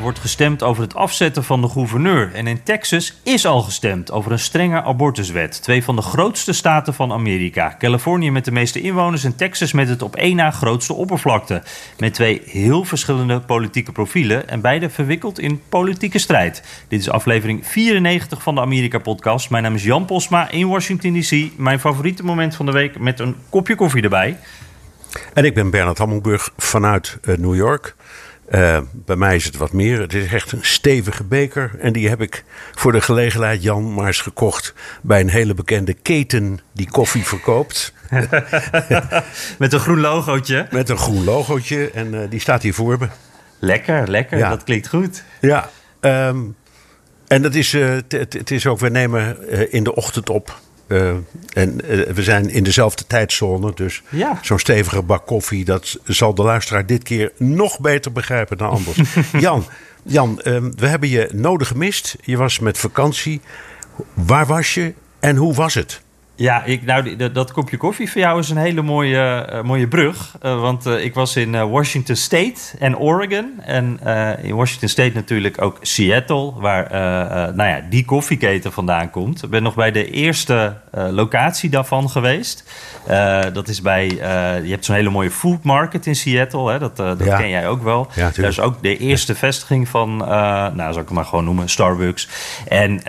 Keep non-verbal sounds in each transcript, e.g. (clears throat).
Wordt gestemd over het afzetten van de gouverneur. En in Texas is al gestemd over een strenge abortuswet. Twee van de grootste staten van Amerika. Californië met de meeste inwoners en Texas met het op één na grootste oppervlakte. Met twee heel verschillende politieke profielen en beide verwikkeld in politieke strijd. Dit is aflevering 94 van de Amerika-podcast. Mijn naam is Jan Posma in Washington D.C. Mijn favoriete moment van de week met een kopje koffie erbij. En ik ben Bernard Hammelburg vanuit uh, New York. Uh, bij mij is het wat meer. Het is echt een stevige beker. En die heb ik voor de gelegenheid, Jan, maar eens gekocht bij een hele bekende keten die koffie verkoopt. (laughs) Met een groen logootje. Met een groen logootje. En uh, die staat hier voor me. Lekker, lekker. Ja. Dat klinkt goed. Ja. Um, en dat is, uh, het is ook, we nemen in de ochtend op. Uh, en uh, we zijn in dezelfde tijdzone, dus ja. zo'n stevige bak koffie, dat zal de luisteraar dit keer nog beter begrijpen dan anders. (laughs) Jan, Jan uh, we hebben je nodig gemist. Je was met vakantie. Waar was je en hoe was het? Ja, ik, nou, dat, kopje koffie voor jou is een hele mooie, uh, mooie brug. Uh, want uh, ik was in Washington State en Oregon. En in Washington State natuurlijk ook Seattle, waar nou ja, die koffieketen vandaan komt. Ik ben nog bij de eerste locatie daarvan geweest. dat is bij, je hebt zo'n hele mooie food market in Seattle. Hè? Dat, dat ja. ken jij ook wel. Ja, dat is ook de eerste ja. vestiging van, nou zal ik het maar gewoon noemen, Starbucks. En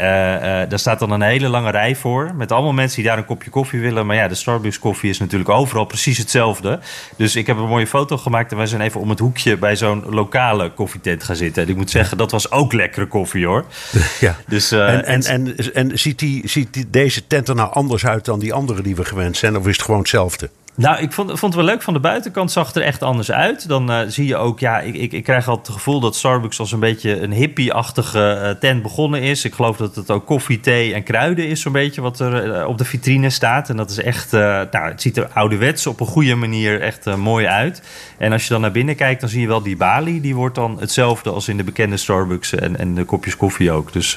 daar staat dan een hele lange rij voor. Met allemaal mensen die daar een kopje koffie willen. Maar ja, de Starbucks koffie is natuurlijk overal precies hetzelfde. Dus ik heb een mooie foto gemaakt en wij zijn even om het hoekje bij zo'n lokale koffietent gaan zitten. En ik moet zeggen, dat was ook lekkere koffie hoor. (laughs) Ja. Dus, uh, en, en, en, en, ziet, die, ziet die, deze tent er nou anders uit dan die andere die we gewend zijn? Of is het gewoon hetzelfde? Nou, ik vond, vond het wel leuk. Van de buitenkant zag het er echt anders uit. Dan uh, zie je ook, ja, ik, ik, ik krijg altijd het gevoel dat Starbucks als een beetje een hippie-achtige uh, tent begonnen is. Ik geloof dat het ook koffie, thee en kruiden is, zo'n beetje wat er uh, op de vitrine staat. En dat is echt, nou, het ziet er ouderwets op een goede manier echt mooi uit. En als je dan naar binnen kijkt, dan zie je wel die balie. Die wordt dan hetzelfde als in de bekende Starbucks en, en de kopjes koffie ook. Dus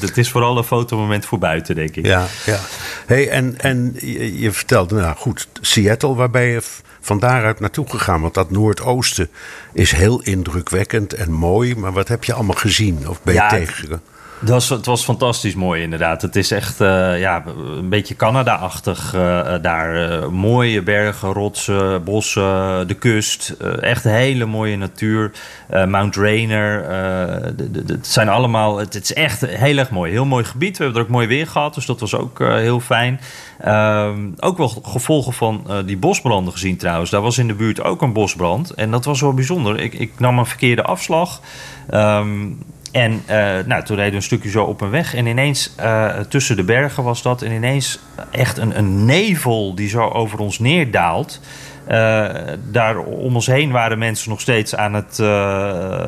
het is vooral een fotomoment voor buiten, denk ik. Ja, ja. Hey, en, en je, je vertelde, nou goed, Seattle waarbij je van daaruit naartoe gegaan? Want dat Noordoosten is heel indrukwekkend en mooi. Maar wat heb je allemaal gezien of ben je ja, tegengekomen? Het was, het was fantastisch mooi, inderdaad. Het is echt uh, ja, een beetje Canada-achtig uh, daar. Uh, mooie bergen, rotsen, bossen, de kust. echt hele mooie natuur. Mount Rainier. Het zijn allemaal. Het, is echt heel erg mooi. Heel mooi gebied. We hebben er ook mooi weer gehad, dus dat was ook heel fijn. Ehm, ook wel gevolgen van die bosbranden gezien trouwens. Daar was in de buurt ook een bosbrand. En dat was wel bijzonder. Ik, ik nam een verkeerde afslag. Um, en uh, nou, toen reden we een stukje zo op een weg. En ineens, uh, tussen de bergen was dat. En ineens echt een, een nevel die zo over ons neerdaalt. Uh, daar om ons heen waren mensen nog steeds aan het,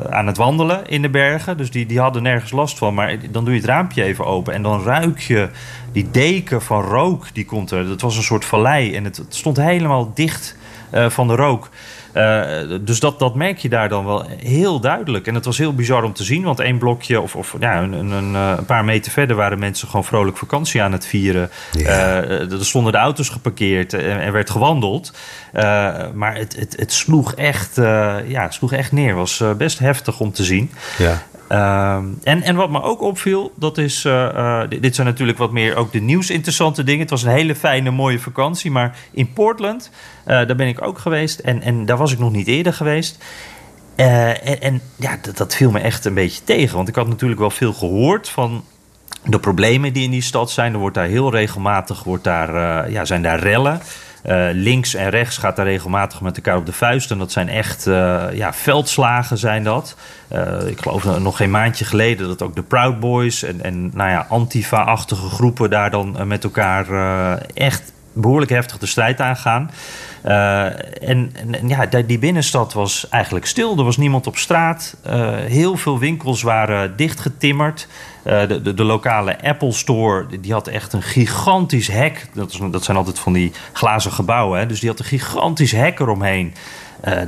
aan het wandelen in de bergen. Dus die, die hadden nergens last van. Maar dan doe je het raampje even open. En dan ruik je die deken van rook. Die komt er. Dat was een soort vallei. En het, het stond helemaal dicht van de rook. Uh, dus dat, dat merk je daar dan wel heel duidelijk. En het was heel bizar om te zien, want één blokje of, of ja, een, een, een, paar meter verder waren mensen gewoon vrolijk vakantie aan het vieren. Ja. Uh, er stonden de auto's geparkeerd en er werd gewandeld. Uh, maar het, het, het, sloeg echt, ja, het sloeg echt neer. Het was best heftig om te zien. Ja. Uh, en, en wat me ook opviel, dat is. Uh, uh, dit zijn natuurlijk wat meer ook de nieuwsinteressante dingen. Het was een hele fijne, mooie vakantie. Maar in Portland, daar ben ik ook geweest. En, en daar was ik nog niet eerder geweest. en, en ja, dat, dat viel me echt een beetje tegen. Want ik had natuurlijk wel veel gehoord van de problemen die in die stad zijn. Er wordt daar heel regelmatig wordt daar, ja, zijn daar rellen. Links en rechts gaat daar regelmatig met elkaar op de vuist. En dat zijn echt ja, veldslagen zijn dat. ik geloof nog geen maandje geleden dat ook de Proud Boys en, en nou ja, Antifa-achtige groepen daar dan met elkaar echt behoorlijk heftig de strijd aangaan. Uh, en, ja, die binnenstad was eigenlijk stil. Er was niemand op straat. Heel veel winkels waren dichtgetimmerd. Uh, de, de, de, lokale Apple Store die had echt een gigantisch hek. Dat, is, dat zijn altijd van die glazen gebouwen. Hè? Dus die had een gigantisch hek eromheen.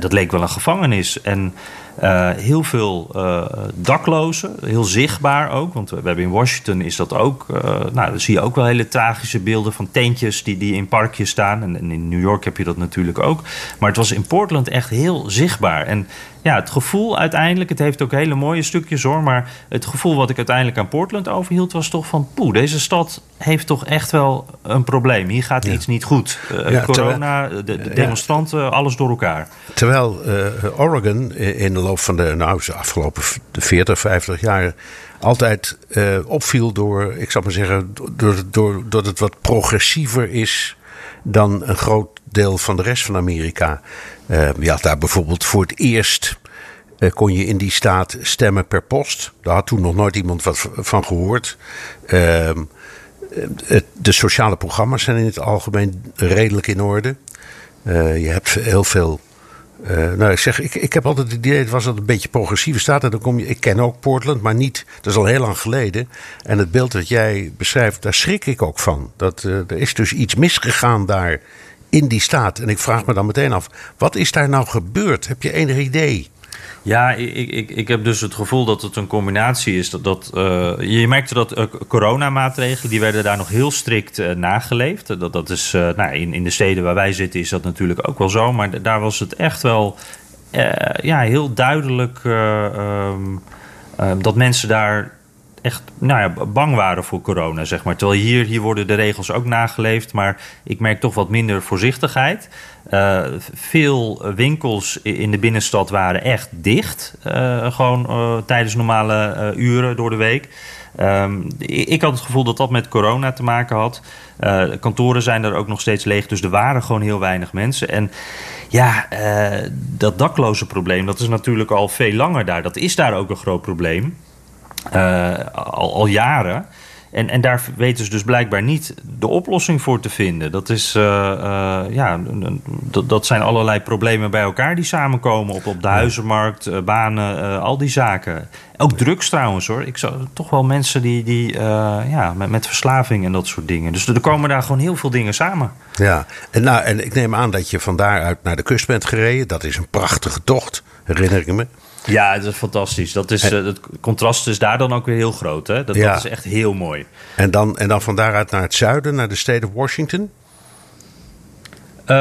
dat leek wel een gevangenis. En uh, heel veel uh, daklozen, heel zichtbaar ook. Want we hebben in Washington is dat ook. Uh, nou, dan zie je ook wel hele tragische beelden van tentjes die, die in parkjes staan. En, en, in New York heb je dat natuurlijk ook. Maar het was in Portland echt heel zichtbaar. En ja, het gevoel uiteindelijk, het heeft ook hele mooie stukjes hoor. Maar het gevoel wat ik uiteindelijk aan Portland overhield was toch van... poeh, deze stad heeft toch echt wel een probleem. Hier gaat iets niet goed. Corona, de, de demonstranten, alles door elkaar. Terwijl Oregon in loop van de, nou, de afgelopen 40, 50 jaar altijd uh, opviel door, ik zou maar zeggen, door, door, dat het wat progressiever is dan een groot deel van de rest van Amerika. Uh, je had daar bijvoorbeeld voor het eerst. Uh, kon je in die staat stemmen per post. Daar had toen nog nooit iemand wat van gehoord. Ehm, de sociale programma's zijn in het algemeen redelijk in orde. je hebt heel veel uh, nou, ik zeg, ik, ik heb altijd het idee, het was dat een beetje progressieve staat. En dan kom je, ik ken ook Portland, maar niet, dat is al heel lang geleden. En het beeld dat jij beschrijft, daar schrik ik ook van. Dat, uh, er is dus iets misgegaan daar in die staat. En ik vraag me dan meteen af, wat is daar nou gebeurd? Heb je enig idee? Ja, ik, ik, ik heb dus het gevoel dat het een combinatie is. Dat, dat, uh, je merkte dat uh, coronamaatregelen, die werden daar nog heel strikt uh, nageleefd. Dat, dat is, nou, in, in de steden waar wij zitten is dat natuurlijk ook wel zo. Maar daar was het echt wel ja, heel duidelijk um, dat mensen daar echt nou ja, bang waren voor corona, zeg maar. Terwijl hier, hier worden de regels ook nageleefd, maar ik merk toch wat minder voorzichtigheid. Uh, veel winkels in de binnenstad waren echt dicht, uh, gewoon uh, tijdens normale uren door de week. Um, ik had het gevoel dat dat met corona te maken had. kantoren zijn er ook nog steeds leeg, dus er waren gewoon heel weinig mensen. En ja, dat dakloze probleem, dat is natuurlijk al veel langer daar. Dat is daar ook een groot probleem. Uh, al, al, jaren. En, en daar weten ze dus blijkbaar niet de oplossing voor te vinden. Dat, is, uh, uh, ja, dat, dat zijn allerlei problemen bij elkaar die samenkomen op, op de huizenmarkt, banen, al die zaken. Ook drugs trouwens hoor. Ik zou toch wel mensen die, die ja, met, met verslaving en dat soort dingen. Dus er komen daar gewoon heel veel dingen samen. Ja, en, nou, en ik neem aan dat je van daaruit naar de kust bent gereden. Dat is een prachtige tocht, herinner ik me. Ja, dat is fantastisch. Dat is, het contrast is daar dan ook weer heel groot. Hè? Dat, dat is echt heel mooi. En dan, en dan van daaruit naar het zuiden, naar de state of Washington? Uh,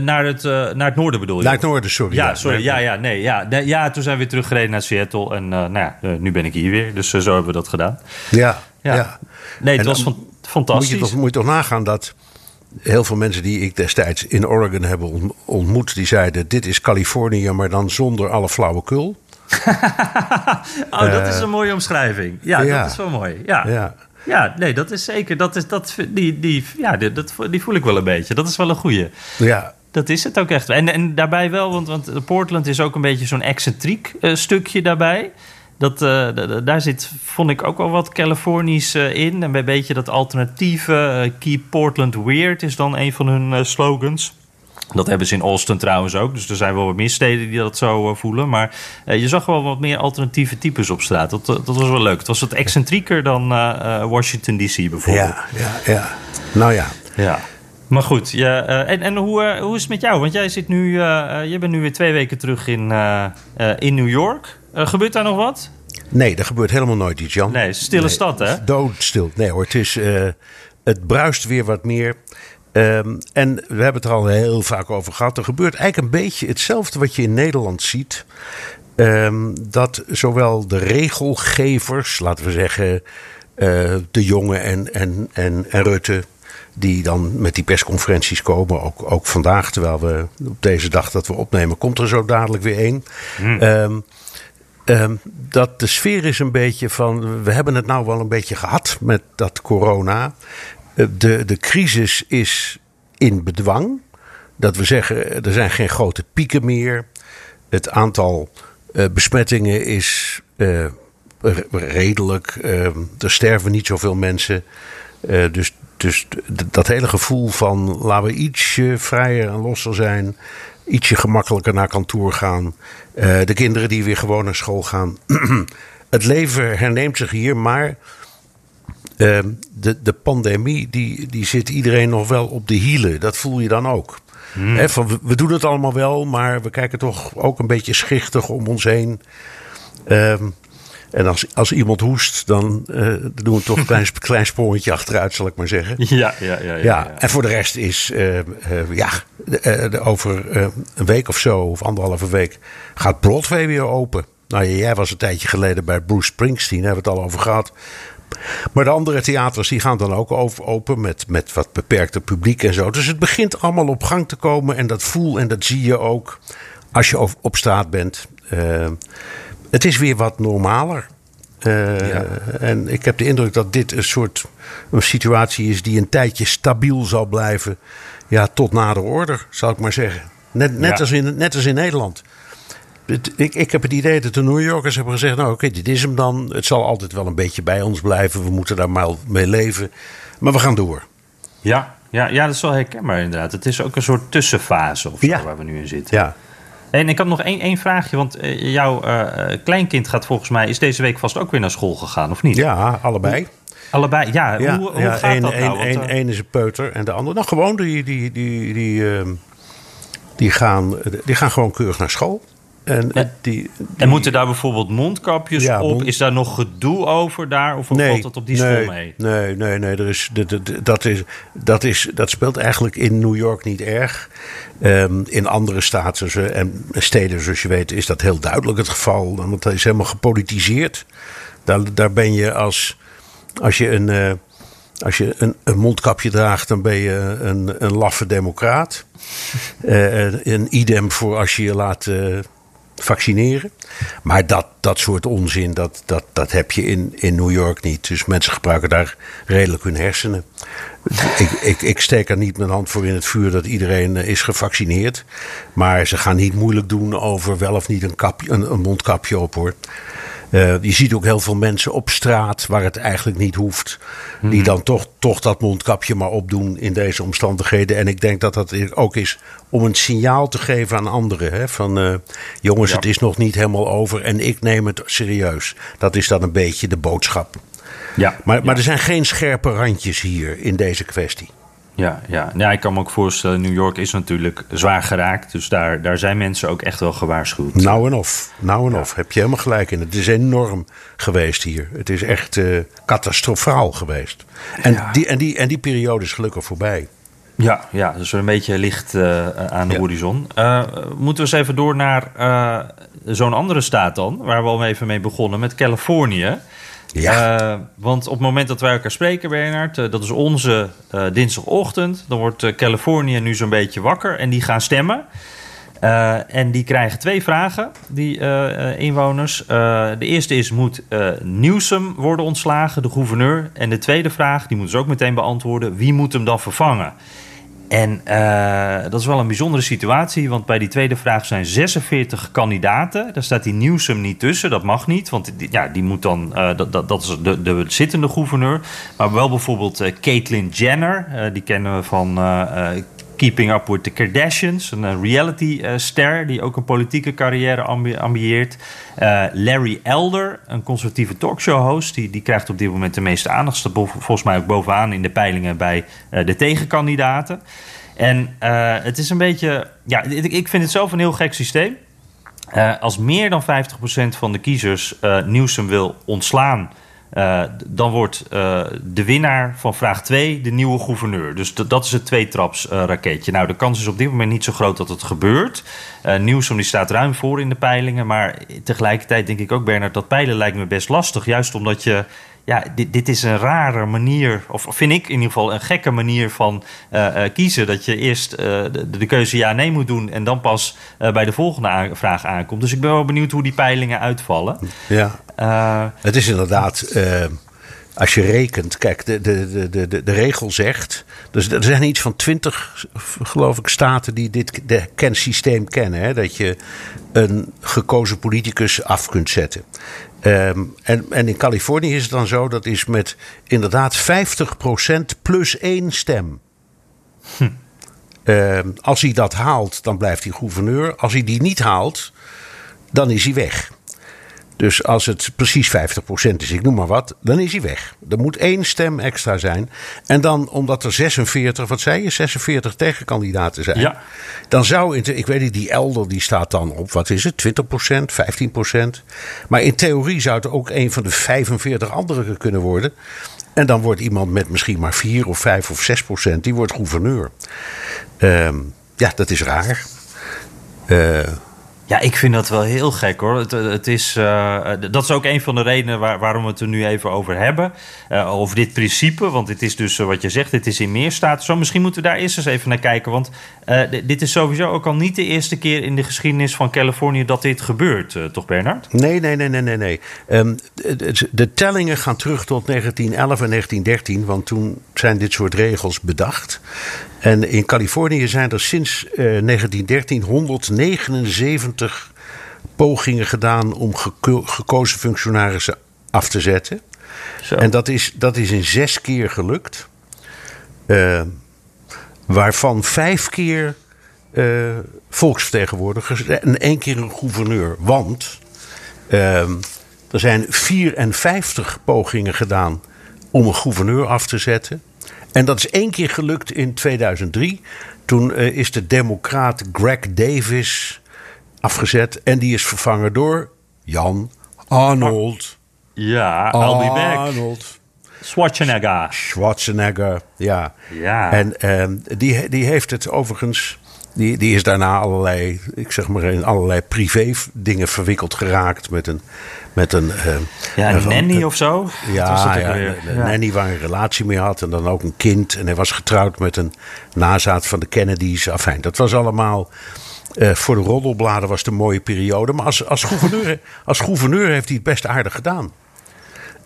naar, het, uh, naar het noorden bedoel je? Naar het noorden, sorry. Ja, sorry. Ja, ja, nee, ja, nee, ja, toen zijn we weer teruggereden naar Seattle. En nou ja, nu ben ik hier weer. Dus zo hebben we dat gedaan. Ja, ja. ja. Nee, het was fantastisch. Moet je, toch, moet je toch nagaan dat heel veel mensen die ik destijds in Oregon heb ontmoet, die zeiden: Dit is Californië, maar dan zonder alle flauwekul. (laughs) oh, dat is een mooie omschrijving. Ja, ja, dat is wel mooi. Ja. ja. Ja, nee, dat is zeker. Dat is, dat, die, die, ja, die, dat, die voel ik wel een beetje. Dat is wel een goeie. Ja. Dat is het ook echt. En, en daarbij wel, want, want Portland is ook een beetje zo'n excentriek uh, stukje daarbij. Dat, uh, daar zit, vond ik ook wel wat Californisch uh, in. En een beetje dat alternatieve. Uh, Keep Portland Weird is dan een van hun slogans. Dat hebben ze in Austin trouwens ook. Dus er zijn wel wat meer steden die dat zo voelen. Maar je zag wel wat meer alternatieve types op straat. Dat, dat was wel leuk. Het was wat excentrieker dan Washington DC bijvoorbeeld. Ja, ja, ja. Nou ja. Ja. Maar goed, ja, en, en hoe, hoe is het met jou? Want jij zit nu, je bent nu weer twee weken terug in, in New York. Uh, gebeurt daar nog wat? Nee, er gebeurt helemaal nooit iets, Jan. Nee, stille nee, stad, hè? Doodstil. Nee hoor, het, is, uh, het bruist weer wat meer. Um, en we hebben het er al heel vaak over gehad. Er gebeurt eigenlijk een beetje hetzelfde wat je in Nederland ziet. Um, dat zowel de regelgevers, laten we zeggen, uh, de jongen en, en, en, en Rutte die dan met die persconferenties komen. Ook, ook vandaag, terwijl we op deze dag dat we opnemen, komt er zo dadelijk weer één. Hmm. Um, Um, dat de sfeer is een beetje van. We hebben het nou wel een beetje gehad met dat corona. Uh, de, de crisis is in bedwang. Dat we zeggen, er zijn geen grote pieken meer. Het aantal uh, besmettingen is uh, redelijk. Uh, er sterven niet zoveel mensen. dus dus dat hele gevoel van laten we ietsje vrijer en losser zijn. Ietsje gemakkelijker naar kantoor gaan. de kinderen die weer gewoon naar school gaan. (clears throat) het leven herneemt zich hier, maar de, de pandemie die, die zit iedereen nog wel op de hielen. Dat voel je dan ook. Hmm. van, we, doen het allemaal wel, maar we kijken toch ook een beetje schichtig om ons heen. Um, en als, als iemand hoest, dan uh, doen we toch een klein, klein achteruit, zal ik maar zeggen. (laughs) Ja, ja, ja. ja, ja. En voor de rest is, uh, uh, ja, over een week of zo, of anderhalve week, gaat Broadway weer open. Nou, jij was een tijdje geleden bij Bruce Springsteen, daar hebben we het al over gehad. Maar de andere theaters die gaan dan ook open met, met wat beperkte publiek en zo. Dus het begint allemaal op gang te komen. En dat voel en dat zie je ook als je op straat bent. Uh, het is weer wat normaler. Uh, En ik heb de indruk dat dit een soort een situatie is die een tijdje stabiel zal blijven. Ja, tot na de order, zal ik maar zeggen. Net, net, als, in, net als in Nederland ik, ik heb het idee dat de New Yorkers hebben gezegd: Nou, oké, dit is hem dan. Het zal altijd wel een beetje bij ons blijven. We moeten daar maar mee leven. Maar we gaan door. Ja, ja, ja dat is wel herkenbaar inderdaad. Het is ook een soort tussenfase of zo, waar we nu in zitten. Ja. En ik had nog één, één vraagje, want uh, jouw uh, kleinkind gaat volgens mij, is deze week vast ook weer naar school gegaan, of niet? Ja, allebei. Allebei, ja. ja hoe, hoe ja, gaat een, dat nou? Uh, is een peuter en de andere, nou gewoon, die, die, die, die, ehm, die, gaan, die gaan gewoon keurig naar school. En, en, die, en moeten daar bijvoorbeeld mondkapjes op? Is daar nog gedoe over daar? Of nee, valt dat op die school mee? Nee, nee, nee. Er is, dat, is, dat, is, dat speelt eigenlijk in New York niet erg. Um, in andere staten en steden, zoals je weet, is dat heel duidelijk het geval. Want dat is helemaal gepolitiseerd. Daar, daar ben je als, als je een... Uh, als je een, een, mondkapje draagt, dan ben je een, een laffe democraat. Uh, een idem voor als je je laat uh, vaccineren. Maar dat, dat soort onzin, dat, dat, dat heb je in, in New York niet. Dus mensen gebruiken daar redelijk hun hersenen. Ik, ik, ik steek er niet mijn hand voor in het vuur dat iedereen eh, is gevaccineerd. Maar ze gaan niet moeilijk doen over wel of niet een, kapje, een, een mondkapje op hoor. Uh, je ziet ook heel veel mensen op straat waar het eigenlijk niet hoeft. Die mhm. dan toch, toch dat mondkapje maar opdoen in deze omstandigheden. En ik denk dat dat ook is om een signaal te geven aan anderen. Hè? Van uh, jongens, het is nog niet helemaal over en ik neem het serieus. Dat is dan een beetje de boodschap. Ja, maar, maar er zijn geen scherpe randjes hier in deze kwestie. Ja, ja. ja, ik kan me ook voorstellen, New York is natuurlijk zwaar geraakt. Dus daar, daar zijn mensen ook echt wel gewaarschuwd. Nou en of, nou en of. Heb je helemaal gelijk in. Het is enorm geweest hier. Het is echt uh, catastrofaal geweest. En, die, en, die, en die periode is gelukkig voorbij. Ja, ja, dus een beetje licht uh, aan de horizon. Uh, moeten we eens even door naar zo'n andere staat dan, waar we al even mee begonnen, met Californië. Ja. Uh, want op het moment dat wij elkaar spreken, Bernard, uh, dat is onze uh, dinsdagochtend. Dan wordt Californië nu zo'n beetje wakker en die gaan stemmen. en die krijgen twee vragen, die inwoners. de eerste is, moet Newsom worden ontslagen, de gouverneur? En de tweede vraag, die moeten ze ook meteen beantwoorden, wie moet hem dan vervangen? En uh, dat is wel een bijzondere situatie, want bij die tweede vraag zijn 46 kandidaten. Daar staat die Newsom niet tussen, dat mag niet, want die, ja, die moet dan, uh, dat, dat, dat, is de, de zittende gouverneur. Maar wel bijvoorbeeld uh, Caitlyn Jenner, die kennen we van Keeping Up with the Kardashians, een reality-ster die ook een politieke carrière ambieert. Larry Elder, een conservatieve talkshow-host, die, die krijgt op dit moment de meeste aandacht. Staat volgens mij ook bovenaan in de peilingen bij de tegenkandidaten. En het is een beetje. Ja, ik vind het zelf een heel gek systeem. Als meer dan 50% van de kiezers Newsom wil ontslaan. Dan wordt de winnaar van vraag 2 de nieuwe gouverneur. Dus dat is het tweetrapsraketje. nou, de kans is op dit moment niet zo groot dat het gebeurt. Newsom die staat ruim voor in de peilingen. Maar tegelijkertijd denk ik ook, Bernard, dat peilen lijkt me best lastig. Juist omdat je ja, dit, dit is een rare manier, of vind ik in ieder geval een gekke manier van uh, kiezen. Dat je eerst uh, de, de, keuze ja-nee moet doen en dan pas bij de volgende vraag aankomt. Dus ik ben wel benieuwd hoe die peilingen uitvallen. Ja, het is inderdaad als je rekent, kijk, de, de, de, de, de regel zegt. Dus er zijn iets van twintig, geloof ik, staten die dit de, ken, systeem kennen. Hè, dat je een gekozen politicus af kunt zetten. Um, en, en in Californië is het dan zo, dat is met inderdaad 50% plus één stem. Hm. Um, als hij dat haalt, dan blijft hij gouverneur. Als hij die niet haalt, dan is hij weg. Dus als het precies 50% is, ik noem maar wat, dan is hij weg. Er moet één stem extra zijn. En dan, omdat er 46, wat zei je, 46 tegenkandidaten zijn. Ja. Dan zou, in, ik weet niet, die Elder die staat dan op, wat is het, 20%, 15%. Maar in theorie zou het ook een van de 45 anderen kunnen worden. En dan wordt iemand met misschien maar 4 of 5 of 6 procent, die wordt gouverneur. Uh, ja, dat is raar. Uh, ja, ik vind dat wel heel gek hoor. Het, het is, uh, dat is ook een van de redenen waar, waarom we het er nu even over hebben. Over dit principe. Want dit is dus wat je zegt, dit is in meer staten zo. Misschien moeten we daar eerst eens even naar kijken. Want dit is sowieso ook al niet de eerste keer in de geschiedenis van Californië dat dit gebeurt, toch Bernard? Nee, nee, nee, nee, nee. nee. De, de, tellingen gaan terug tot 1911 en 1913. Want toen zijn dit soort regels bedacht. En in Californië zijn er sinds 1913 179 pogingen gedaan om gekozen functionarissen af te zetten. Zo. En dat is, dat is in zes keer gelukt. Uh, waarvan vijf keer uh, volksvertegenwoordigers en één keer een gouverneur. Want uh, er zijn 54 pogingen gedaan om een gouverneur af te zetten. En dat is één keer gelukt in 2003. Toen uh, is de democraat Greg Davis afgezet. En die is vervangen door Jan Arnold. Ja, I'll be back. Arnold. Schwarzenegger. Schwarzenegger, ja. ja. En uh, die, die heeft het overigens... Die, die is daarna allerlei, ik zeg maar in allerlei privé dingen verwikkeld geraakt met een met een... Uh, ja, een nanny of zo? Ja, ja, een, een nanny waar een relatie mee had. En dan ook een kind. En hij was getrouwd met een nazaat van de Kennedys. Enfin, dat was allemaal... Uh, voor de roddelbladen was het een mooie periode. Maar als, als, gouverneur, (laughs) als gouverneur heeft hij het best aardig gedaan.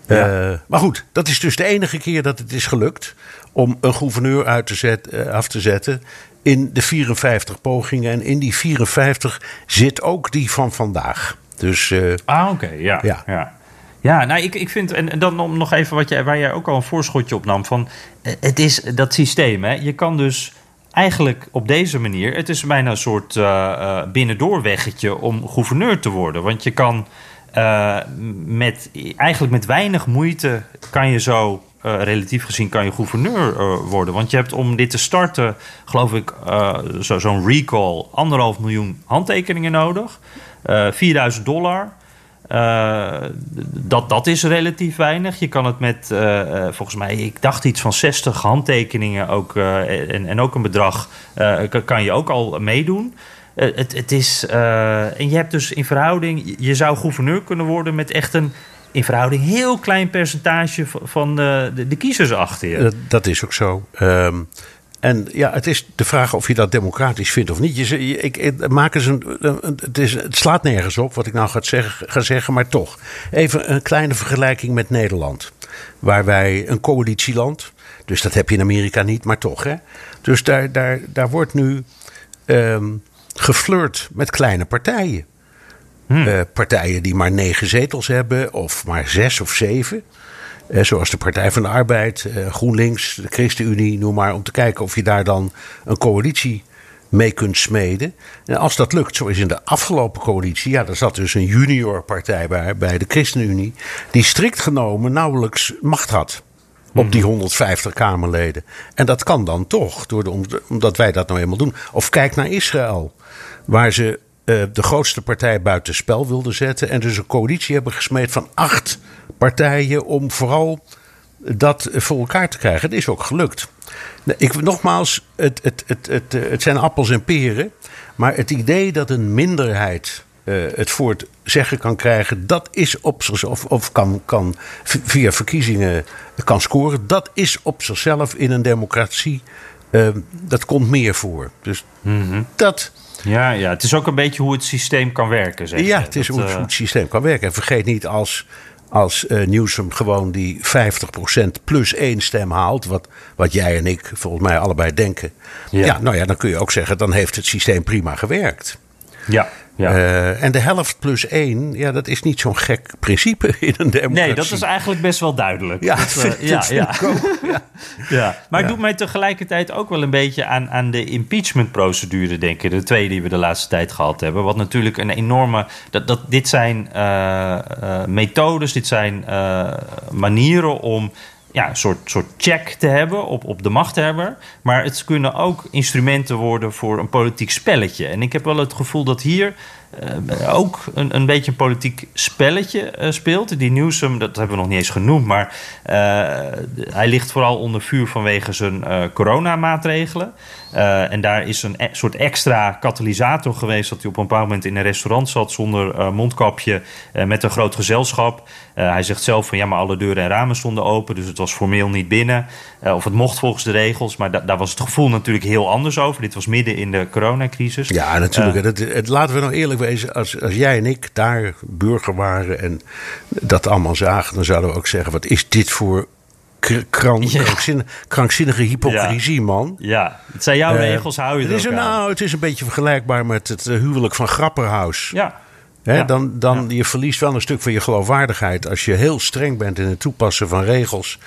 Ja. Uh, maar goed, dat is dus de enige keer dat het is gelukt om een gouverneur uit te zet, uh, af te zetten in de 54 pogingen. En in die 54 zit ook die van vandaag. Dus, uh, ah, oké, okay. ja, ja. ja. Ja, nou, ik, ik vind, en, dan om nog even wat jij, waar jij ook al een voorschotje op nam, van eh, het is dat systeem, hè. Je kan dus eigenlijk op deze manier, het is bijna een soort uh, binnendoorweggetje om gouverneur te worden. Want je kan uh, met, eigenlijk met weinig moeite kan je zo, uh, relatief gezien, kan je gouverneur uh, worden. Want je hebt om dit te starten, geloof ik, zo'n zo recall, anderhalf miljoen handtekeningen nodig. 4000 eh, dollar. Uh, dat, dat is relatief weinig. Je kan het met, uh, volgens mij, ik dacht iets van 60 handtekeningen ook, en, en ook een bedrag, kan je ook al meedoen. het, het is, en je hebt dus in verhouding, je zou gouverneur kunnen worden met echt een in verhouding heel klein percentage van de, de, de kiezers achter je. Dat is ook zo. Um, en ja, het is de vraag of je dat democratisch vindt of niet. Je, ik maak eens een, het, is, het slaat nergens op wat ik nou ga zeggen, ga zeggen, maar toch. Even een kleine vergelijking met Nederland. Waar wij een coalitieland, dus dat heb je in Amerika niet, maar toch. Hè? Dus daar, daar, daar wordt nu um, geflirt met kleine partijen. Hmm. Uh, partijen die maar negen zetels hebben, of maar zes of zeven. Eh, zoals de Partij van de Arbeid, eh, GroenLinks, de ChristenUnie, noem maar. Om te kijken of je daar dan een coalitie mee kunt smeden. En als dat lukt, zoals in de afgelopen coalitie, ja, daar zat dus een junior partij bij, bij de ChristenUnie, die strikt genomen nauwelijks macht had. Op die 150 mhm. Kamerleden. En dat kan dan toch, door de, omdat wij dat nou eenmaal doen. Of kijk naar Israël, waar ze de grootste partij buitenspel wilden zetten. En dus een coalitie hebben gesmeed van acht partijen om vooral dat voor elkaar te krijgen. Het is ook gelukt. Ik, nogmaals, het, het, het, het, het zijn appels en peren. Maar het idee dat een minderheid uh, het voor het zeggen kan krijgen, dat is op zichzelf, of kan, kan via verkiezingen kan scoren, dat is op zichzelf in een democratie, uh, dat komt meer voor. Dus mm -hmm. dat. Ja, ja, het is ook een beetje hoe het systeem kan werken. Zeg ja, het is hoe, het, uh... hoe het systeem kan werken. En vergeet niet als als uh, Newsom gewoon die 50% plus één stem haalt, wat, wat jij en ik volgens mij allebei denken. Ja. ja, nou ja, dan kun je ook zeggen, dan heeft het systeem prima gewerkt. Ja. Ja. Uh, en de helft plus één, ja, dat is niet zo'n gek principe (laughs) in een democratie. Nee, dat is eigenlijk best wel duidelijk. Ja, dat, (laughs) uh, ja, ja. ja. (laughs) ja. Maar het doet mij tegelijkertijd ook wel een beetje aan, aan de impeachment-procedure denken. De twee die we de laatste tijd gehad hebben. Wat natuurlijk een enorme. Dat, dat, dit zijn uh, methodes, dit zijn manieren om ja, een soort, soort check te hebben op, op de machthebber. Maar het kunnen ook instrumenten worden voor een politiek spelletje. En ik heb wel het gevoel dat hier uh, ook een, een beetje een politiek spelletje uh, speelt. Die Newsom, dat hebben we nog niet eens genoemd, maar uh, hij ligt vooral onder vuur vanwege zijn coronamaatregelen. en daar is een e soort extra katalysator geweest dat hij op een bepaald moment in een restaurant zat zonder mondkapje met een groot gezelschap. hij zegt zelf van ja, maar alle deuren en ramen stonden open, dus het was formeel niet binnen. of het mocht volgens de regels, maar da daar was het gevoel natuurlijk heel anders over. Dit was midden in de coronacrisis. Ja, natuurlijk. Het, het, laten we nou eerlijk als, als jij en ik daar burger waren en dat allemaal zagen, dan zouden we ook zeggen: wat is dit voor krank, ja. krankzinnige hypocrisie, man. Ja, het zijn jouw uh, regels, hou je het is een, Nou, het is een beetje vergelijkbaar met het eh, huwelijk van Grapperhaus. Ja. Ja. Dan, dan je verliest wel een stuk van je geloofwaardigheid als je heel streng bent in het toepassen van regels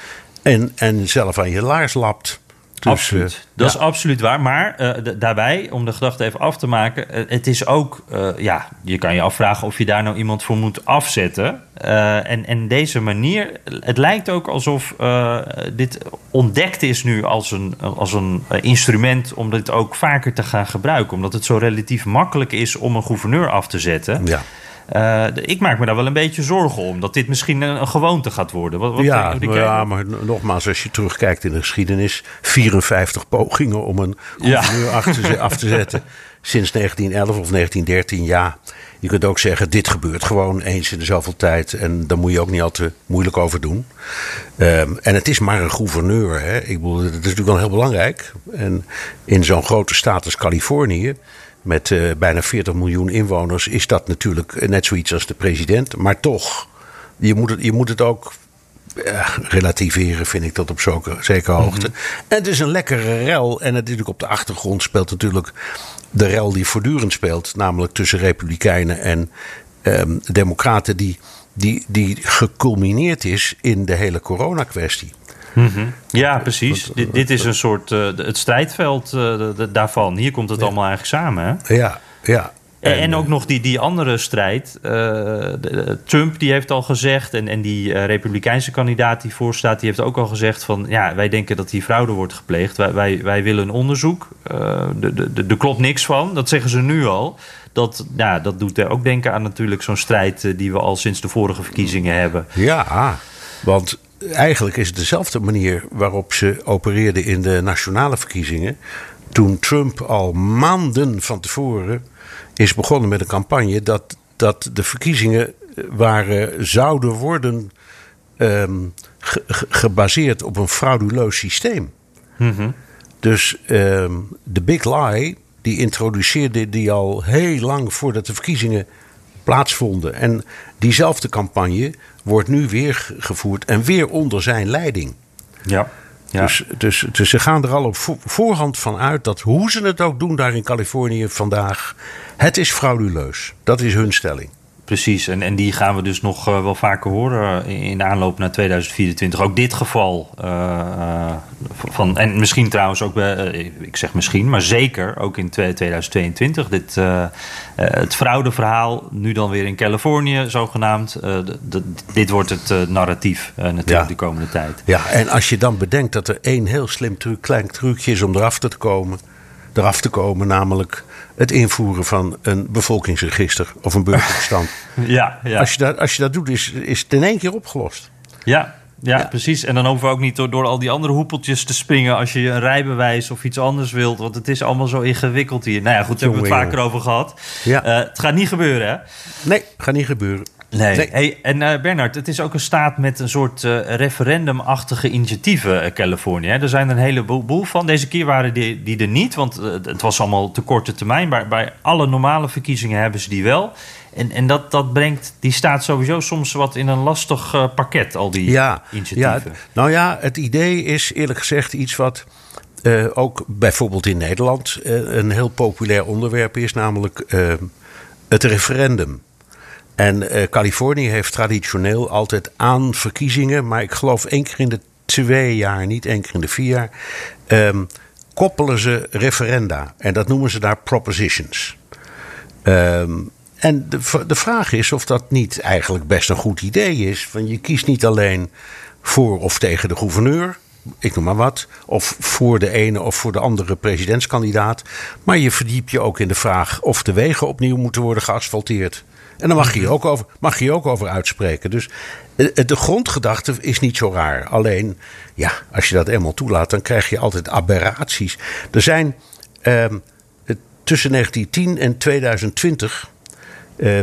en, en zelf aan je laars lapt. Dus, absoluut. Uh, dat ja. is absoluut waar. Maar uh, daarbij, om de gedachte even af te maken, uh, het is ook, ja, je kan je afvragen of je daar nou iemand voor moet afzetten. en, en deze manier, het lijkt ook alsof dit ontdekt is nu als een, als een instrument om dit ook vaker te gaan gebruiken. Omdat het zo relatief makkelijk is om een gouverneur af te zetten. Ja. Uh, ik maak me daar wel een beetje zorgen om. Dat dit misschien een, een gewoonte gaat worden. Wat, wat ja, ja, maar nogmaals, als je terugkijkt in de geschiedenis... 54 pogingen om een gouverneur ja. af, te, af te zetten... (laughs) sinds 1911 of 1913, ja... Je kunt ook zeggen, dit gebeurt gewoon eens in de zoveel tijd. En daar moet je ook niet al te moeilijk over doen. Um, en het is maar een gouverneur. Hè. Ik bedoel, dat is natuurlijk wel heel belangrijk. En in zo'n grote staat als Californië met uh, bijna 40 miljoen inwoners is dat natuurlijk net zoiets als de president. Maar toch, je moet het, je moet het ook uh, relativeren, vind ik dat op zo'n zekere hoogte. Mm -hmm. En het is een lekkere rel. En natuurlijk op de achtergrond speelt natuurlijk de rel die voortdurend speelt. Namelijk tussen republikeinen en um, democraten die, die, die geculmineerd is in de hele coronakwestie. Mm -hmm. Ja, precies. dit, dit, is een soort uh, het strijdveld uh, daarvan. Hier komt het ja. allemaal eigenlijk samen. Hè? Ja, ja. En, en, ook nog die, die andere strijd. Uh, de, Trump die heeft al gezegd, en, en die uh, Republikeinse kandidaat die voorstaat, die heeft ook al gezegd van ja, wij denken dat hier fraude wordt gepleegd. Wij, wij, wij willen een onderzoek. Uh, er klopt niks van. Dat zeggen ze nu al. Dat, ja, dat doet er ook denken aan natuurlijk zo'n strijd die we al sinds de vorige verkiezingen hebben. Ja, want eigenlijk is het dezelfde manier waarop ze opereerden in de nationale verkiezingen. Toen Trump al maanden van tevoren is begonnen met een campagne dat, dat de verkiezingen waren, zouden worden um, ge, gebaseerd op een frauduleus systeem. Mm -hmm. Dus um, de Big Lie, die introduceerde die al heel lang voordat de verkiezingen plaatsvonden. En diezelfde campagne wordt nu weer gevoerd en weer onder zijn leiding. Ja. Ja. Dus, dus, dus ze gaan er al op voorhand van uit dat hoe ze het ook doen daar in Californië vandaag, het is frauduleus. Dat is hun stelling. Precies, en, en die gaan we dus nog uh, wel vaker horen in de aanloop naar 2024. Ook dit geval. Uh, uh, van, en misschien trouwens ook bij, ik zeg misschien, maar zeker ook in 2022. Dit, het fraudeverhaal, nu dan weer in Californië zogenaamd. dit wordt het narratief natuurlijk ja. de komende tijd. Ja, en als je dan bedenkt dat er één heel slim truc, klein trucje is om eraf te komen. Eraf te komen, namelijk het invoeren van een bevolkingsregister of een burgerbestand. (laughs) ja, ja. Als, je dat, als je dat doet, is, is het in één keer opgelost. Ja, ja, ja, precies. En dan hoeven we ook niet door, door al die andere hoepeltjes te springen als je een rijbewijs of iets anders wilt. Want het is allemaal zo ingewikkeld hier. Nou ja, goed, daar hebben we het vaker over gehad. Ja. Uh, het gaat niet gebeuren, hè? Nee, gaat niet gebeuren. Nee. Hey, en uh, Bernard, het is ook een staat met een soort uh, referendumachtige initiatieven, uh, Californië. Er zijn er een heleboel van. Deze keer waren die, die er niet, want het was allemaal te korte termijn. Maar bij alle normale verkiezingen hebben ze die wel. En, en dat, dat brengt die staat sowieso soms wat in een lastig pakket, al die ja, initiatieven. Ja, nou ja, het idee is eerlijk gezegd iets wat ook bijvoorbeeld in Nederland een heel populair onderwerp is, namelijk het referendum. En Californië heeft traditioneel altijd aan verkiezingen, maar ik geloof één keer in de twee jaar, niet één keer in de vier jaar, um, koppelen ze referenda. En dat noemen ze daar propositions. Um, en de, de vraag is of dat niet eigenlijk best een goed idee is. Van je kiest niet alleen voor of tegen de gouverneur ik noem maar wat, of voor de ene of voor de andere presidentskandidaat. Maar je verdiep je ook in de vraag of de wegen opnieuw moeten worden geasfalteerd. En dan mag je je ook over, mag je ook over uitspreken. Dus eh, de grondgedachte is niet zo raar. Alleen, ja, als je dat eenmaal toelaat, dan krijg je altijd aberraties. Er zijn eh, tussen 1910 en 2020. Uh,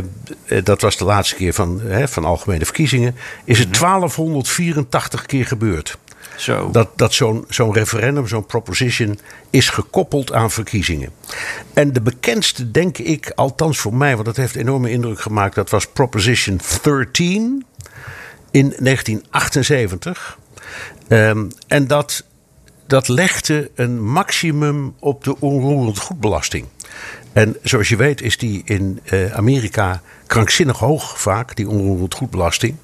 dat was de laatste keer van, hè, van algemene verkiezingen. Is het 1284 mhm. keer gebeurd. Zo. Dat, dat zo'n zo'n referendum, zo'n proposition, is gekoppeld aan verkiezingen. En de bekendste, denk ik, althans voor mij, want dat heeft enorme indruk gemaakt, dat was Proposition 13 in 1978. Um, en dat, dat legde een maximum op de onroerend goedbelasting. En zoals je weet is die in uh, Amerika krankzinnig hoog vaak, die onroerend goedbelasting.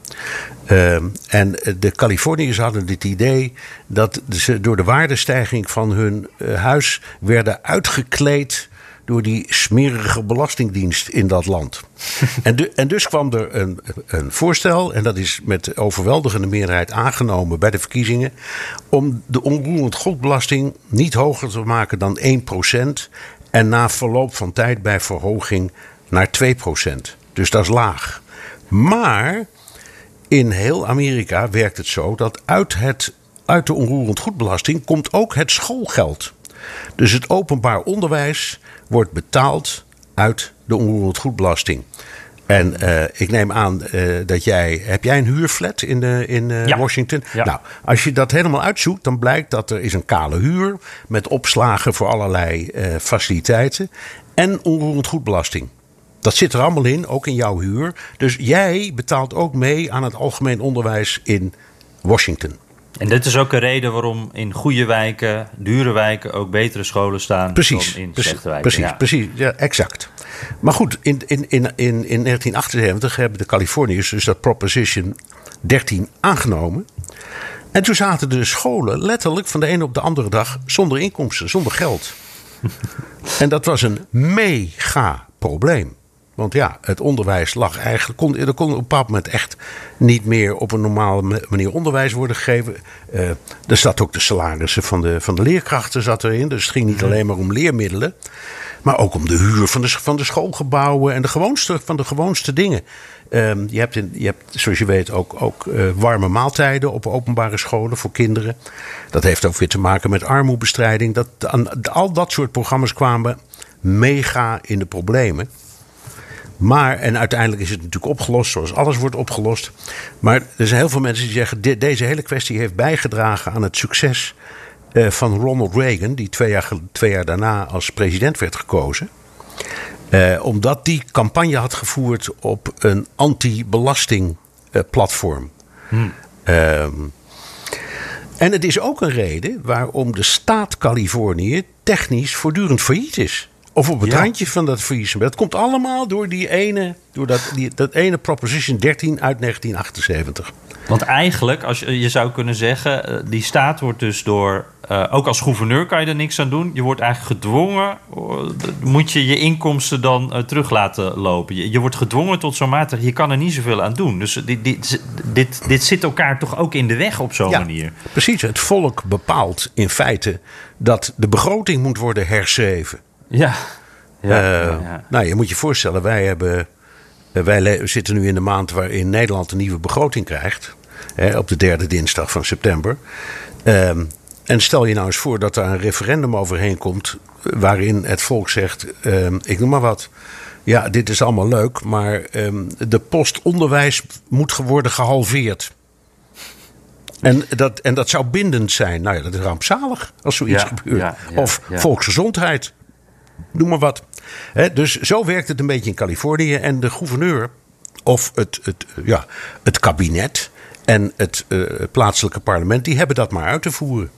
Uh, en de Californiërs hadden het idee dat ze door de waardestijging van hun uh, huis werden uitgekleed door die smerige belastingdienst in dat land. (laughs) en, de, en, dus kwam er een, een, voorstel, en dat is met overweldigende meerderheid aangenomen bij de verkiezingen, om de onroerend goedbelasting niet hoger te maken dan 1% en na verloop van tijd bij verhoging naar 2%. Dus dat is laag. Maar in heel Amerika werkt het zo dat uit, het, uit de onroerend goedbelasting komt ook het schoolgeld. Dus het openbaar onderwijs wordt betaald uit de onroerend goedbelasting. En uh, ik neem aan uh, dat jij. Heb jij een huurflat in, de, in uh, ja. Washington? Ja. Nou, als je dat helemaal uitzoekt, dan blijkt dat er is een kale huur. met opslagen voor allerlei faciliteiten. en onroerend goedbelasting. Dat zit er allemaal in, ook in jouw huur. Dus jij betaalt ook mee aan het algemeen onderwijs in Washington. En dit is ook een reden waarom in goede wijken, dure wijken, ook betere scholen staan precies, dan in precies, slechte wijken. Precies, ja. precies, ja, exact. Maar goed, in, in, in, in, in 1978 hebben de Californiërs dus dat Proposition 13 aangenomen. En toen zaten de scholen letterlijk van de ene op de andere dag zonder inkomsten, zonder geld. (laughs) en dat was een mega probleem. Want ja, het onderwijs lag eigenlijk. Kon, er kon op een bepaald moment echt niet meer op een normale manier onderwijs worden gegeven. Uh, er zat ook de salarissen van de, van de leerkrachten zat erin. Dus het ging niet alleen maar om leermiddelen. Maar ook om de huur van de, van de schoolgebouwen en de gewoonste, van de gewoonste dingen. Um, je, hebt in, je hebt, zoals je weet, ook, ook uh, warme maaltijden op openbare scholen voor kinderen. Dat heeft ook weer te maken met armoebestrijding. Dat, aan, al dat soort programma's kwamen mega in de problemen. Maar, en uiteindelijk is het natuurlijk opgelost, zoals alles wordt opgelost. Maar er zijn heel veel mensen die zeggen: dit, deze hele kwestie heeft bijgedragen aan het succes uh, van Ronald Reagan, die twee jaar, twee jaar daarna als president werd gekozen. Uh, omdat die campagne had gevoerd op een anti-belastingplatform. Hmm. Uh, en het is ook een reden waarom de staat Californië technisch voortdurend failliet is. Of op het ja. randje van dat faillissement. Dat komt allemaal door die ene, door dat, die, dat ene Proposition 13 uit 1978. Want eigenlijk, als je, je zou kunnen zeggen, die staat wordt dus door. Uh, ook als gouverneur kan je er niks aan doen. Je wordt eigenlijk gedwongen. Uh, moet je je inkomsten dan uh, terug laten lopen. Je, je wordt gedwongen tot zo'n mate. Je kan er niet zoveel aan doen. Dus dit, dit, dit, dit zit elkaar toch ook in de weg op zo'n ja, manier. Precies. Het volk bepaalt in feite dat de begroting moet worden herschreven. Ja. ja, uh, ja. Nou, je moet je voorstellen, wij, hebben, uh, wij zitten nu in de maand waarin Nederland een nieuwe begroting krijgt. Hè, op de derde dinsdag van september. Um, en stel je nou eens voor dat er een referendum overheen komt. waarin het volk zegt: um, ik noem maar wat. ja, dit is allemaal leuk, maar ehm, de postonderwijs moet worden gehalveerd. En dat, en dat zou bindend zijn. Nou ja, dat is rampzalig als zoiets Ja, gebeurt. ja, ja, of volksgezondheid. Noem maar wat. Dus zo werkt het een beetje in Californië. En de gouverneur of het, het, ja, het kabinet en het eh, plaatselijke parlement... die hebben dat maar uit te voeren.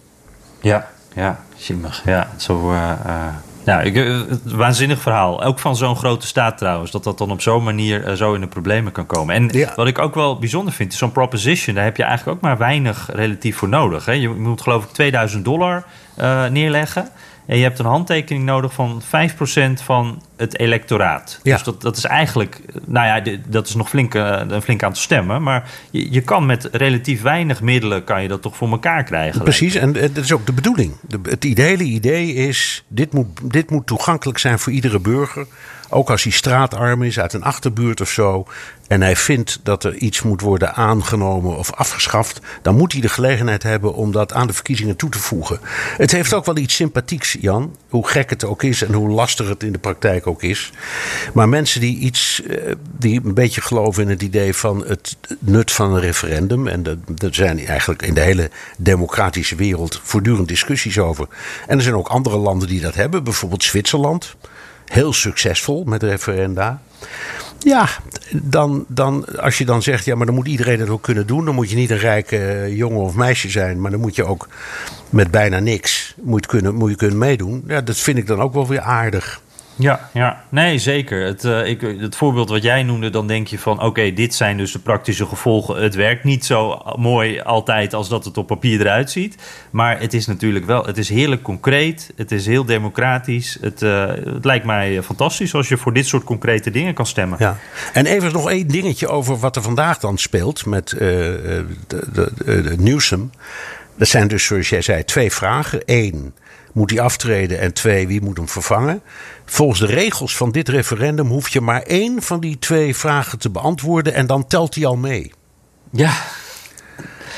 Ja, ja, jimmig. Ja, zo. eh, eh, ja, ik, het waanzinnig verhaal. Ook van zo'n grote staat trouwens. Dat dat dan op zo'n manier zo in de problemen kan komen. En Ja. wat ik ook wel bijzonder vind, is zo'n proposition. Daar heb je eigenlijk ook maar weinig relatief voor nodig. Hè? Je moet geloof ik 2000 dollar neerleggen. En je hebt een handtekening nodig van 5% van het electoraat. Ja. Dus dat, dat is eigenlijk, nou ja, dat is nog flink, eh, een flink aantal stemmen. Maar je, je kan met relatief weinig middelen, kan je dat toch voor elkaar krijgen. Precies, en eh, dat is ook de bedoeling. De, het hele idee is, dit moet, dit moet toegankelijk zijn voor iedere burger. Ook als hij straatarm is, uit een achterbuurt of zo. En hij vindt dat er iets moet worden aangenomen of afgeschaft. Dan moet hij de gelegenheid hebben om dat aan de verkiezingen toe te voegen. Het heeft ook wel iets sympathieks, Jan. Hoe gek het ook is en hoe lastig het in de praktijk ook is. Maar mensen die iets, eh, die een beetje geloven in het idee van het nut van een referendum. En er zijn eigenlijk in de hele democratische wereld voortdurend discussies over. En er zijn ook andere landen die dat hebben. Bijvoorbeeld Zwitserland. Heel succesvol met referenda. Ja, dan, dan, als je dan zegt, ja, maar dan moet iedereen het ook kunnen doen. Dan moet je niet een rijke eh, jongen of meisje zijn, maar dan moet je ook met bijna niks moet kunnen, moet je kunnen meedoen. Ja, dat vind ik dan ook wel weer aardig. Ja, ja, nee, zeker. Het, eh, ik, het voorbeeld wat jij noemde, dan denk je van... oké, dit zijn dus de praktische gevolgen. Het werkt niet zo mooi altijd als dat het op papier eruit ziet. Maar het is natuurlijk wel... het is heerlijk concreet, het is heel democratisch. Het, eh, het lijkt mij fantastisch als je voor dit soort concrete dingen kan stemmen. Ja. En even nog één dingetje over wat er vandaag dan speelt met eh, de, de, de, de Newsom. Dat zijn dus, zoals jij zei, twee vragen. Eén, moet hij aftreden? En twee, wie moet hem vervangen? Volgens de regels van dit referendum hoef je maar één van die twee vragen te beantwoorden en dan telt hij al mee. Ja,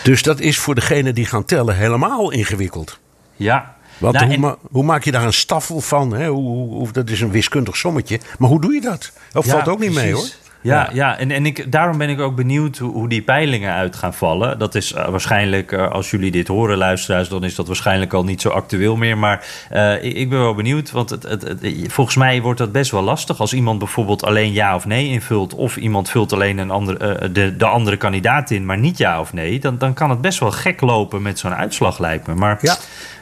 Dus dat is voor degene die gaan tellen helemaal ingewikkeld. ja. Want Nou, hoe, en- ma- hoe maak je daar een staffel van? Hè? Hoe, hoe, dat is een wiskundig sommetje. Maar hoe doe je dat? Dat Ja, valt ook niet mee hoor. Ja, ja. en, en ik, daarom ben ik ook benieuwd hoe, hoe die peilingen uit gaan vallen. Dat is eh, waarschijnlijk, eh, als jullie dit horen, luisteraars, dan is dat waarschijnlijk al niet zo actueel meer. Maar eh, ik, ik ben wel benieuwd, want het, het, het- volgens mij wordt dat best wel lastig. Als iemand bijvoorbeeld alleen ja of nee invult, of iemand vult alleen een andere, de, de andere kandidaat in, maar niet ja of nee, dan, dan kan het best wel gek lopen met zo'n uitslag, lijkt me. Maar Ja.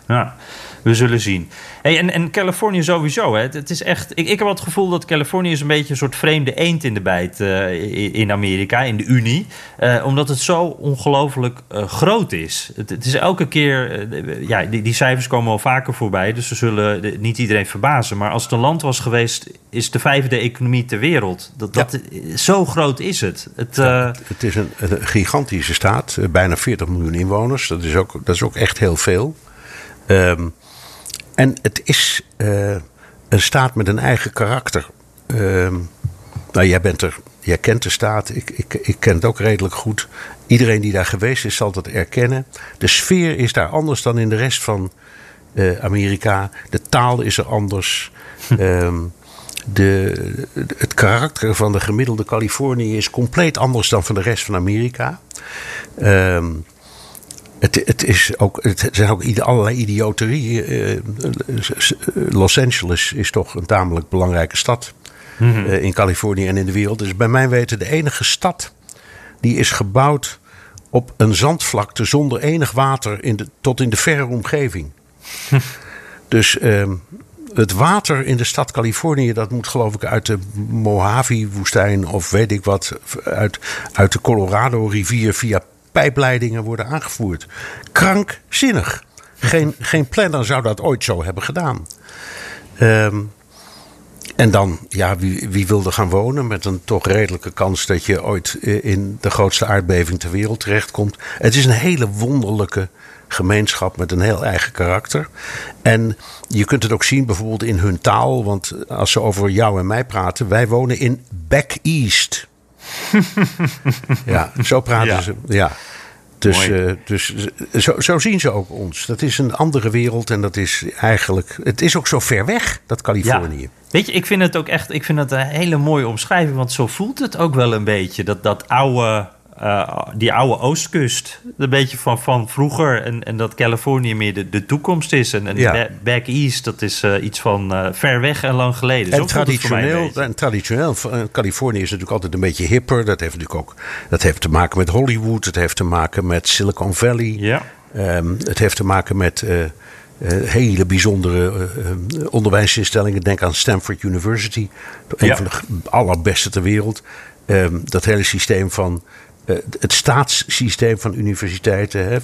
ja, we zullen zien. Hey, en, en Californië sowieso. Hè. Het, het is echt, ik, ik heb het gevoel dat Californië is een beetje een soort vreemde eend in de bijt eh, in, Amerika, in de Unie. Eh, omdat het zo ongelooflijk eh, groot is. Het, het is elke keer, ja, die, die cijfers komen al vaker voorbij, dus ze zullen de- niet iedereen verbazen. Maar als het een land was geweest, is de vijfde economie ter wereld. Dat, dat, Zo groot is het. het Het is een, een gigantische staat, bijna 40 miljoen inwoners. Dat is ook, dat is ook echt heel veel. Ehm, en het is eh, een staat met een eigen karakter. Ehm, nou, jij, bent er, jij kent de staat, ik, ik, ik ken het ook redelijk goed. Iedereen die daar geweest is, zal dat erkennen. De sfeer is daar anders dan in de rest van eh, Amerika. De taal is er anders. Ehm, de, het karakter van de gemiddelde Californië is compleet anders dan van de rest van Amerika. Ehm, het, het, is ook, het zijn ook allerlei idioterieën. Eh, Los Angeles is toch een tamelijk belangrijke stad eh, in Californië en in de wereld. Dus bij mijn weten de enige stad die is gebouwd op een zandvlakte zonder enig water in de, tot in de verre omgeving. (laughs) Dus ehm, het water in de stad Californië, dat moet geloof ik uit de Mojave-woestijn of weet ik wat, uit, uit de Colorado-rivier via pijpleidingen worden aangevoerd. Krankzinnig. Geen, geen planner zou dat ooit zo hebben gedaan. Ehm, en dan, ja, wie, wie wil er gaan wonen met een toch redelijke kans dat je ooit eh, in de grootste aardbeving ter wereld terechtkomt? Het is een hele wonderlijke gemeenschap met een heel eigen karakter. En je kunt het ook zien bijvoorbeeld in hun taal, want als ze over jou en mij praten, wij wonen in Back East. (laughs) ja, zo praten Ja. ze. Ja. Dus, uh, dus zo, zo, zien ze ook ons. Dat is een andere wereld en dat is eigenlijk. Het is ook zo ver weg, dat Californië. Ja. Weet je, ik vind het ook echt. Ik vind het een hele mooie omschrijving. Want zo voelt het ook wel een beetje. Dat, dat oude uh, die oude oostkust. Een beetje van, van vroeger. En, en dat Californië meer de, de toekomst is. En, en back east, dat is uh, iets van uh, ver weg en lang geleden. En traditioneel, en traditioneel, Californië is natuurlijk altijd een beetje hipper. Dat heeft natuurlijk ook dat heeft te maken met Hollywood. Het heeft te maken met Silicon Valley. Ja. Um, het heeft te maken met hele bijzondere onderwijsinstellingen. Denk aan Stanford University. Een ja. van de allerbeste ter wereld. Um, dat hele systeem van het staatssysteem van universiteiten. Hè,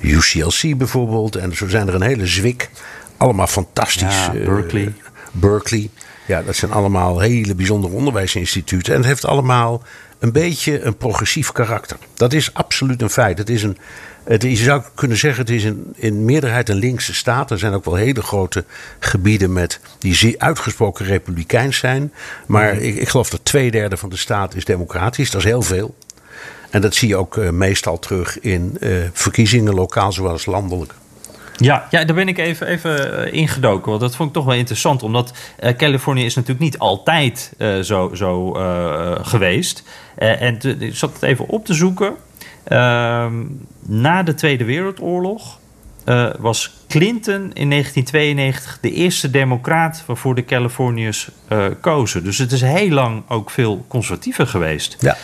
UCLC bijvoorbeeld. En zo zijn er een hele zwik. Allemaal fantastisch. Ja, Berkeley. Berkeley. Ja, dat zijn allemaal hele bijzondere onderwijsinstituten. En het heeft allemaal een beetje een progressief karakter. Dat is absoluut een feit. Het is een, het, je zou kunnen zeggen, het is een, in meerderheid een linkse staat. Er zijn ook wel hele grote gebieden met, die zeer uitgesproken republikeins zijn. Maar mhm. ik, ik geloof dat twee derde van de staat is democratisch. Dat is heel veel. En dat zie je ook uh, meestal terug in uh, verkiezingen, lokaal zoals landelijk. Ja, ja, daar ben ik even, even eh, ingedoken. Want dat vond ik toch wel interessant. Omdat uh, Californië is natuurlijk niet altijd zo, zo geweest. en ik zat het even op te zoeken. Ehm, na de Tweede Wereldoorlog was Clinton in 1992 de eerste democraat waarvoor de Californiërs kozen. Dus het is heel lang ook veel conservatiever geweest. Ja.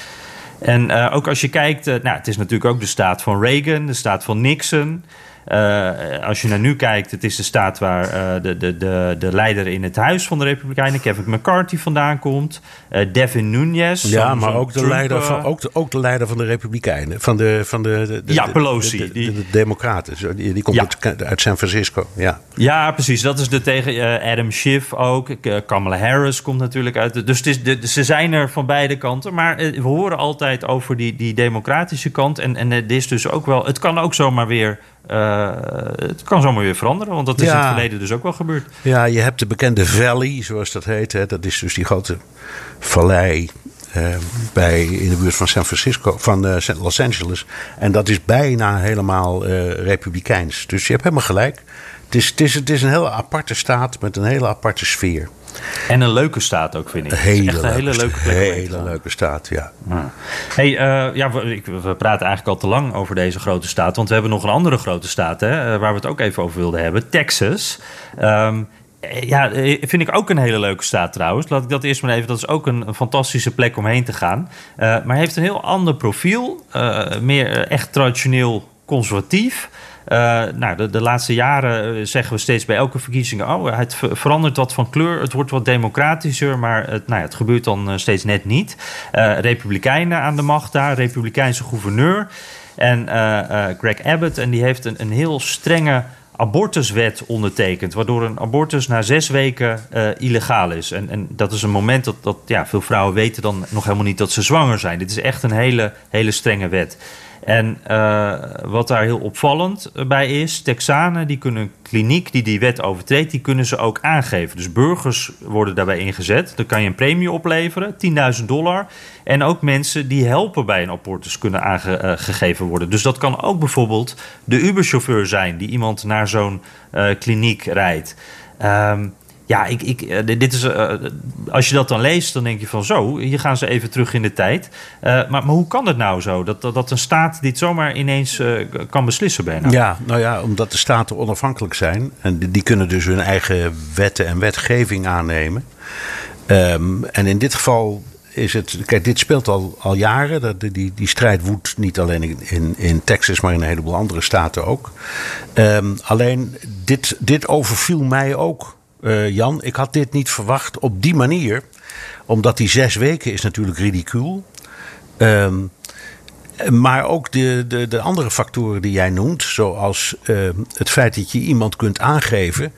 En uh, ook als je kijkt, uh, nou, het is natuurlijk ook de staat van Reagan, de staat van Nixon. Uh, als je naar nu kijkt, het is de staat waar uh, de, de, de, de leider in het huis van de Republikeinen, Kevin McCarthy, vandaan komt. Uh, Devin Nunes. Ja, maar ook de, leider van, ook, de, ook de leider van de Republikeinen. Van de, van de, de ja, Pelosi. De, de, de, Democraten. Die, die komt ja. uit, uit, San Francisco. Ja, ja precies. Dat is de tegen Adam Schiff ook. Kamala Harris komt natuurlijk uit. dus het is de, ze zijn er van beide kanten. Maar we horen altijd over die, die democratische kant. En, en het is dus ook wel. Het kan ook zomaar weer uh, het kan zomaar weer veranderen, want dat is ja. in het verleden dus ook wel gebeurd. Ja, je hebt de bekende Valley, zoals dat heet. Hè. Dat is dus die grote vallei uh, bij, in de buurt van San Francisco, van uh, Los Angeles. En dat is bijna helemaal republikeins. Dus je hebt helemaal gelijk. Het is, het, is, het is een hele aparte staat met een hele aparte sfeer. En een leuke staat ook, vind ik. Hele echt een hele leuke plek. Hele leuke staat, ja. ja. Hey, uh, ja, we, we, praten eigenlijk al te lang over deze grote staat. Want we hebben nog een andere grote staat, hè, waar we het ook even over wilden hebben. Texas. Um, ja, vind ik ook een hele leuke staat trouwens. Laat ik dat eerst maar even. Dat is ook een, een fantastische plek om heen te gaan. Uh, maar heeft een heel ander profiel. Uh, meer echt traditioneel conservatief. Uh, nou, de, de, laatste jaren eh, zeggen we steeds bij elke verkiezing: oh, het verandert wat van kleur, het wordt wat democratischer, maar het, nou ja, het gebeurt dan eh, steeds net niet. Uh, Republikeinen aan de macht daar, Republikeinse gouverneur. En Greg Abbott, en die heeft een, een heel strenge abortuswet ondertekend. Waardoor een abortus na zes weken illegaal is. En, en dat is een moment dat, dat ja, veel vrouwen weten dan nog helemaal niet dat ze zwanger zijn. Dit is echt een hele, hele strenge wet. En uh, wat daar heel opvallend bij is, Texanen die kunnen kliniek die die wet overtreedt, die kunnen ze ook aangeven. Dus burgers worden daarbij ingezet. Dan kan je een premie opleveren, 10.000 dollar. En ook mensen die helpen bij een abortus kunnen aangegeven worden. Dus dat kan ook bijvoorbeeld de Uberchauffeur zijn die iemand naar zo'n kliniek rijdt. Um, ja, ik, ik, eh, dit is, uh, als je dat dan leest, dan denk je van zo, hier gaan ze even terug in de tijd. Maar, maar hoe kan het nou zo, dat, dat, een staat dit zomaar ineens kan beslissen bijna? Ja, nou ja, omdat de staten onafhankelijk zijn. En die, kunnen dus hun eigen wetten en wetgeving aannemen. Um, en in dit geval is het. Kijk, dit speelt al, al jaren. Dat, die, die strijd woedt niet alleen in, in, Texas, maar in een heleboel andere staten ook. Um, alleen dit, dit overviel mij ook uh, Jan, ik had dit niet verwacht op die manier. Omdat die zes weken is natuurlijk ridicuul. Um, maar ook de, de, de andere factoren die jij noemt, zoals uh, het feit dat je iemand kunt aangeven.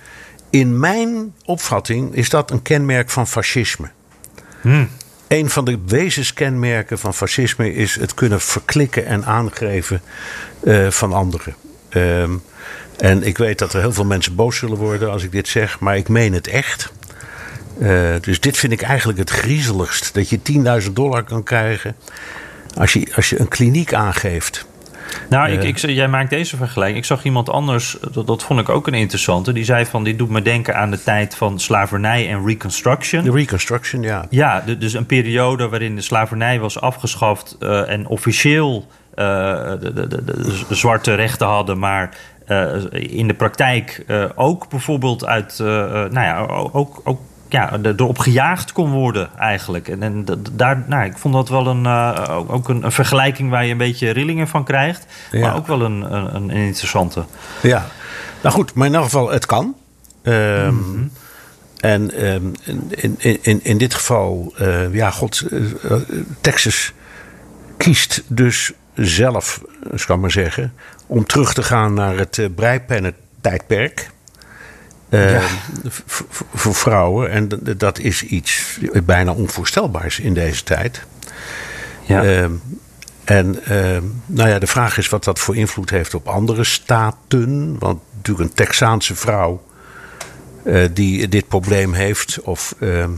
In mijn opvatting is dat een kenmerk van fascisme. Hmm. Een van de wezenskenmerken van fascisme is het kunnen verklikken en aangeven uh, van anderen. Um, en ik weet dat er heel veel mensen boos zullen worden als ik dit zeg, maar ik meen het echt. Uh, dus dit vind ik eigenlijk het griezeligst. Dat je 10.000 dollar kan krijgen als je, als je een kliniek aangeeft. Nou, ik, ik, jij maakt deze vergelijking. Ik zag iemand anders, dat, dat, vond ik ook een interessante. Die zei van, dit doet me denken aan de tijd van slavernij en reconstruction. De reconstruction, ja. Ja, dus een periode waarin de slavernij was afgeschaft uh, en officieel uh, de, de, de, zwarte rechten hadden, maar in de praktijk ook bijvoorbeeld uit, nou ja, ook, ook ja, erop gejaagd kon worden eigenlijk. En, en daar, nou, ik vond dat wel een, uh, ook een, een, vergelijking waar je een beetje rillingen van krijgt. Ja. Maar ook wel een, een, een, interessante. Ja, nou goed, maar in elk geval, het kan. Um, mm -hmm. En um, in, in, in dit geval, uh, ja, god, uh, Texas kiest dus zelf, zou ik maar zeggen, om terug te gaan naar het uh, breipennen-tijdperk. Uh, ja. voor vrouwen. En dat is iets bijna onvoorstelbaars in deze tijd. Ja. Uh, en uh, nou ja, de vraag is wat dat voor invloed heeft op andere staten. Want natuurlijk een Texaanse vrouw eh, die dit probleem heeft. Of, ehm,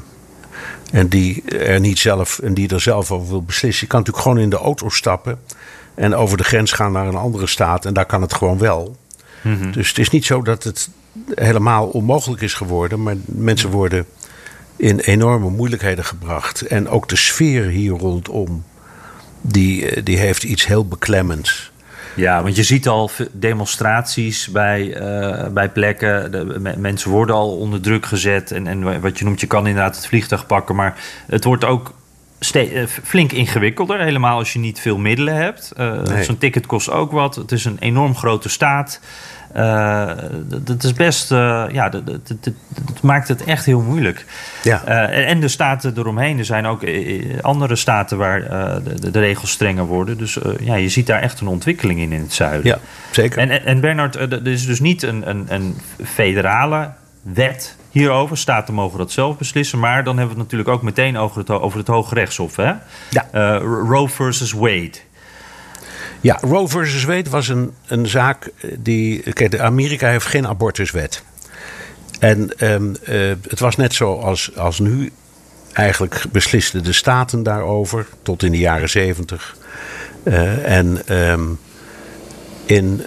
en die er niet zelf en die er zelf over wil beslissen. Je kan natuurlijk gewoon in de auto stappen. En over de grens gaan naar een andere staat. En daar kan het gewoon wel. Mm -hmm. Dus het is niet zo dat het helemaal onmogelijk is geworden. Maar mensen worden in enorme moeilijkheden gebracht. En ook de sfeer hier rondom, die, die heeft iets heel beklemmends. Ja, want je ziet al demonstraties bij, uh, bij plekken. De, mensen worden al onder druk gezet. En, en wat je noemt, je kan inderdaad het vliegtuig pakken. Maar het wordt ook flink ingewikkelder. Helemaal als je niet veel middelen hebt. Uh, nee. Zo'n ticket kost ook wat. Het is een enorm grote staat. Uh, dat is best, uh, ja, dat, dat, dat, dat, maakt het echt heel moeilijk. Ja. Uh, en de staten eromheen, er zijn ook andere staten waar de, de, regels strenger worden. Dus ja, je ziet daar echt een ontwikkeling in in het zuiden. Ja, zeker. En, en Bernard, er is dus niet een, een, een federale wet hierover. Staten mogen dat zelf beslissen. Maar dan hebben we het natuurlijk ook meteen over het, over het Hoge Rechtshof. Hè? Ja. Roe versus Wade. Ja, Roe versus Wade was een, een zaak die. Kijk, Amerika heeft geen abortuswet. En um, uh, het was net zo als, als nu. Eigenlijk beslisten de staten daarover tot in de jaren zeventig. Uh, en um, in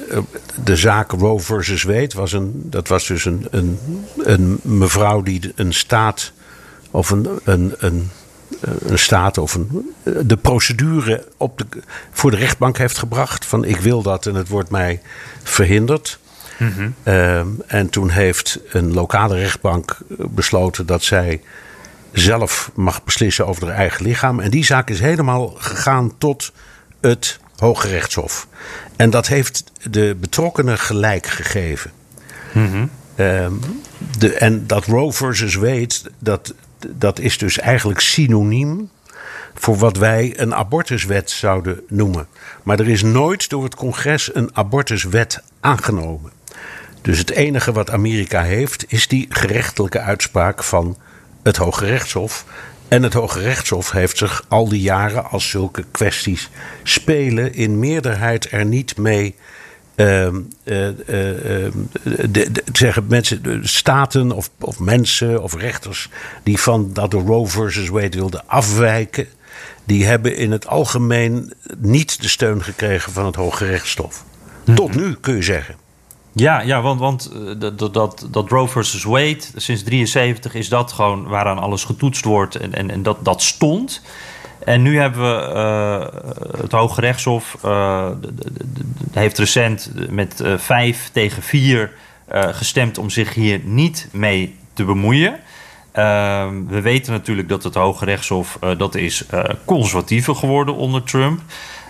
de zaak Roe versus Wade was een. Dat was dus een, een, een mevrouw die een staat. Of een, een, een een staat of een, de procedure op de, voor de rechtbank heeft gebracht. Van ik wil dat en het wordt mij verhinderd. Mm -hmm. uh, en toen heeft een lokale rechtbank besloten dat zij zelf mag beslissen over haar eigen lichaam. En die zaak is helemaal gegaan tot het Hoge Rechtshof. En dat heeft de betrokkenen gelijk gegeven. Mm -hmm. uh, de, en dat Roe versus Wade, dat dat is dus eigenlijk synoniem voor wat wij een abortuswet zouden noemen. Maar er is nooit door het congres een abortuswet aangenomen. Dus het enige wat Amerika heeft, is die gerechtelijke uitspraak van het Hoge Rechtshof. En het Hoge Rechtshof heeft zich al die jaren, als zulke kwesties spelen, in meerderheid er niet mee zeggen mensen, staten of, of mensen of rechters die van dat de Roe versus Wade wilden afwijken, die hebben in het algemeen niet de steun gekregen van het Hoge Rechtshof. Mm Tot nu kun je zeggen. Ja, ja want, want dat, dat, dat Roe versus Wade, sinds 73 is dat gewoon waaraan alles getoetst wordt en, en, en dat, dat stond. En nu hebben we uh, het Hoge Rechtshof uh, heeft recent met uh, vijf tegen vier gestemd om zich hier niet mee te bemoeien. Ehm, we weten natuurlijk dat het Hoge Rechtshof dat is conservatiever geworden onder Trump.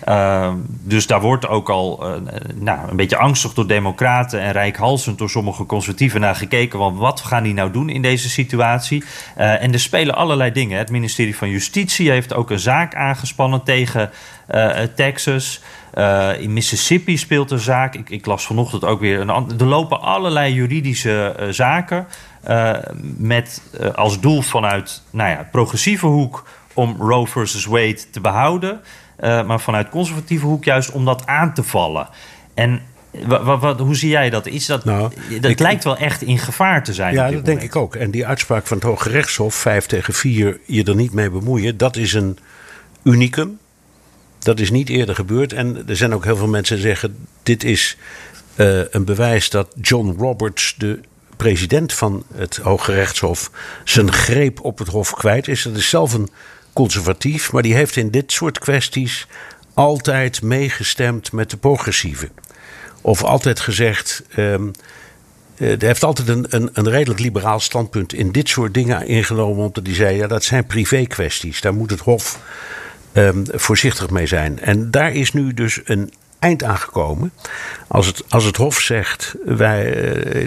Uh, dus daar wordt ook al uh, nou, een beetje angstig door democraten en rijkhalsend door sommige conservatieven naar gekeken. Want wat gaan die nou doen in deze situatie? Uh, en er spelen allerlei dingen. Het ministerie van Justitie heeft ook een zaak aangespannen tegen Texas. in Mississippi speelt een zaak. Ik, ik, las vanochtend ook weer. Een, er lopen allerlei juridische zaken. Met als doel vanuit nou ja, progressieve hoek om Roe versus Wade te behouden. Uh, maar vanuit conservatieve hoek juist om dat aan te vallen. En wat, hoe zie jij dat? Is dat, nou, dat lijkt wel echt in gevaar te zijn. Ja, dat denk ik ook. En die uitspraak van het Hoge Rechtshof, 5 tegen 4, je er niet mee bemoeien, dat is een unicum. Dat is niet eerder gebeurd. En er zijn ook heel veel mensen die zeggen: dit is uh, een bewijs dat John Roberts, de president van het Hoge Rechtshof, zijn greep op het Hof kwijt is. Dat is zelf een conservatief, maar die heeft in dit soort kwesties altijd meegestemd met de progressieven. Of altijd gezegd. Um, hij heeft altijd een, een, een, redelijk liberaal standpunt in dit soort dingen ingenomen. Omdat hij zei: ja, dat zijn privé kwesties. Daar moet het Hof um, voorzichtig mee zijn. En daar is nu dus een eind aangekomen. Als het, als het Hof zegt: wij,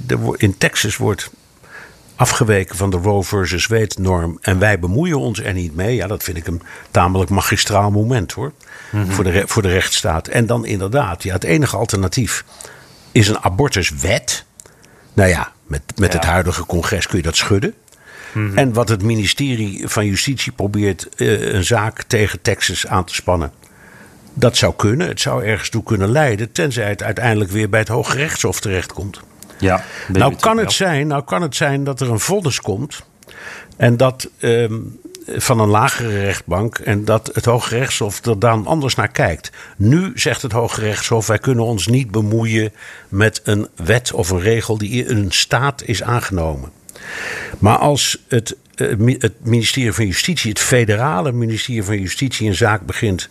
uh, in Texas wordt afgeweken van de Roe versus Wade norm en wij bemoeien ons er niet mee. Ja, dat vind ik een tamelijk magistraal moment hoor. Mhm. voor, de, voor de rechtsstaat. En dan inderdaad, ja, het enige alternatief is een abortuswet. Nou ja, met, met het huidige congres kun je dat schudden. Mhm. En wat het ministerie van Justitie probeert uh, een zaak tegen Texas aan te spannen. Dat zou kunnen. Het zou ergens toe kunnen leiden. Tenzij het uiteindelijk weer bij het Hoge Rechtshof terechtkomt. Ja, nou, kan het zijn, nou kan het zijn dat er een vonnis komt. En dat um, van een lagere rechtbank. En dat het Hoge Rechtshof er dan anders naar kijkt. Nu zegt het Hoge Rechtshof: wij kunnen ons niet bemoeien met een wet of een regel die in een staat is aangenomen. Maar als het, eh, het ministerie van Justitie, het federale ministerie van Justitie, een zaak begint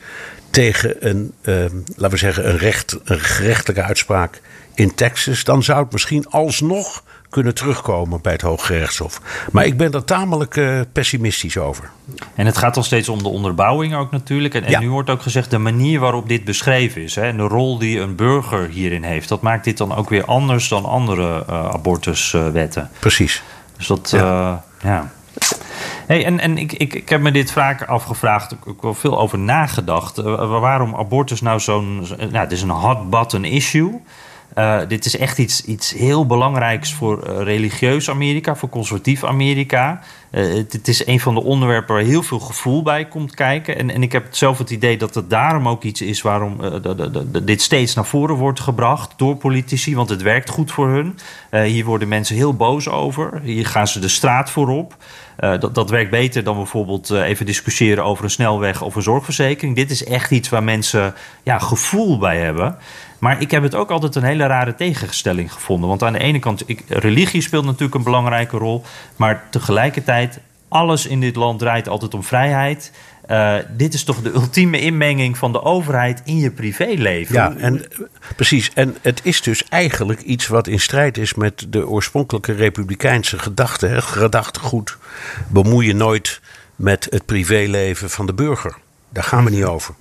tegen een, uh, laten we zeggen, een, recht, een gerechtelijke uitspraak in Texas, dan zou het misschien alsnog kunnen terugkomen bij het Hooggerechtshof. Maar ik ben er tamelijk uh, pessimistisch over. En het gaat al steeds om de onderbouwing ook natuurlijk. En, en nu wordt ook gezegd de manier waarop dit beschreven is. Hè, en de rol die een burger hierin heeft. Dat maakt dit dan ook weer anders dan andere uh, abortuswetten. Precies. Dus dat, ja. Ja. Hey, en en ik, ik, ik heb me dit vaak afgevraagd, ook wel veel over nagedacht. waarom abortus nou zo'n. Nou, het is een hot button issue. Uh, dit is echt iets, iets heel belangrijks voor uh, religieus Amerika, voor conservatief Amerika. Uh, het, is een van de onderwerpen waar heel veel gevoel bij komt kijken. En, en ik heb zelf het idee dat het daarom ook iets is waarom dit steeds naar voren wordt gebracht door politici. Want het werkt goed voor hun. hier worden mensen heel boos over. Hier gaan ze de straat voor op. dat, dat werkt beter dan bijvoorbeeld even discussiëren over een snelweg of een zorgverzekering. Dit is echt iets waar mensen ja, gevoel bij hebben. Maar ik heb het ook altijd een hele rare tegenstelling gevonden. Want aan de ene kant, religie speelt natuurlijk een belangrijke rol. Maar tegelijkertijd, alles in dit land draait altijd om vrijheid. Uh, dit is toch de ultieme inmenging van de overheid in je privéleven? Ja, en, precies. En het is dus eigenlijk iets wat in strijd is met de oorspronkelijke republikeinse gedachte. Gedachtegoed bemoei je nooit met het privéleven van de burger. Daar gaan we niet over.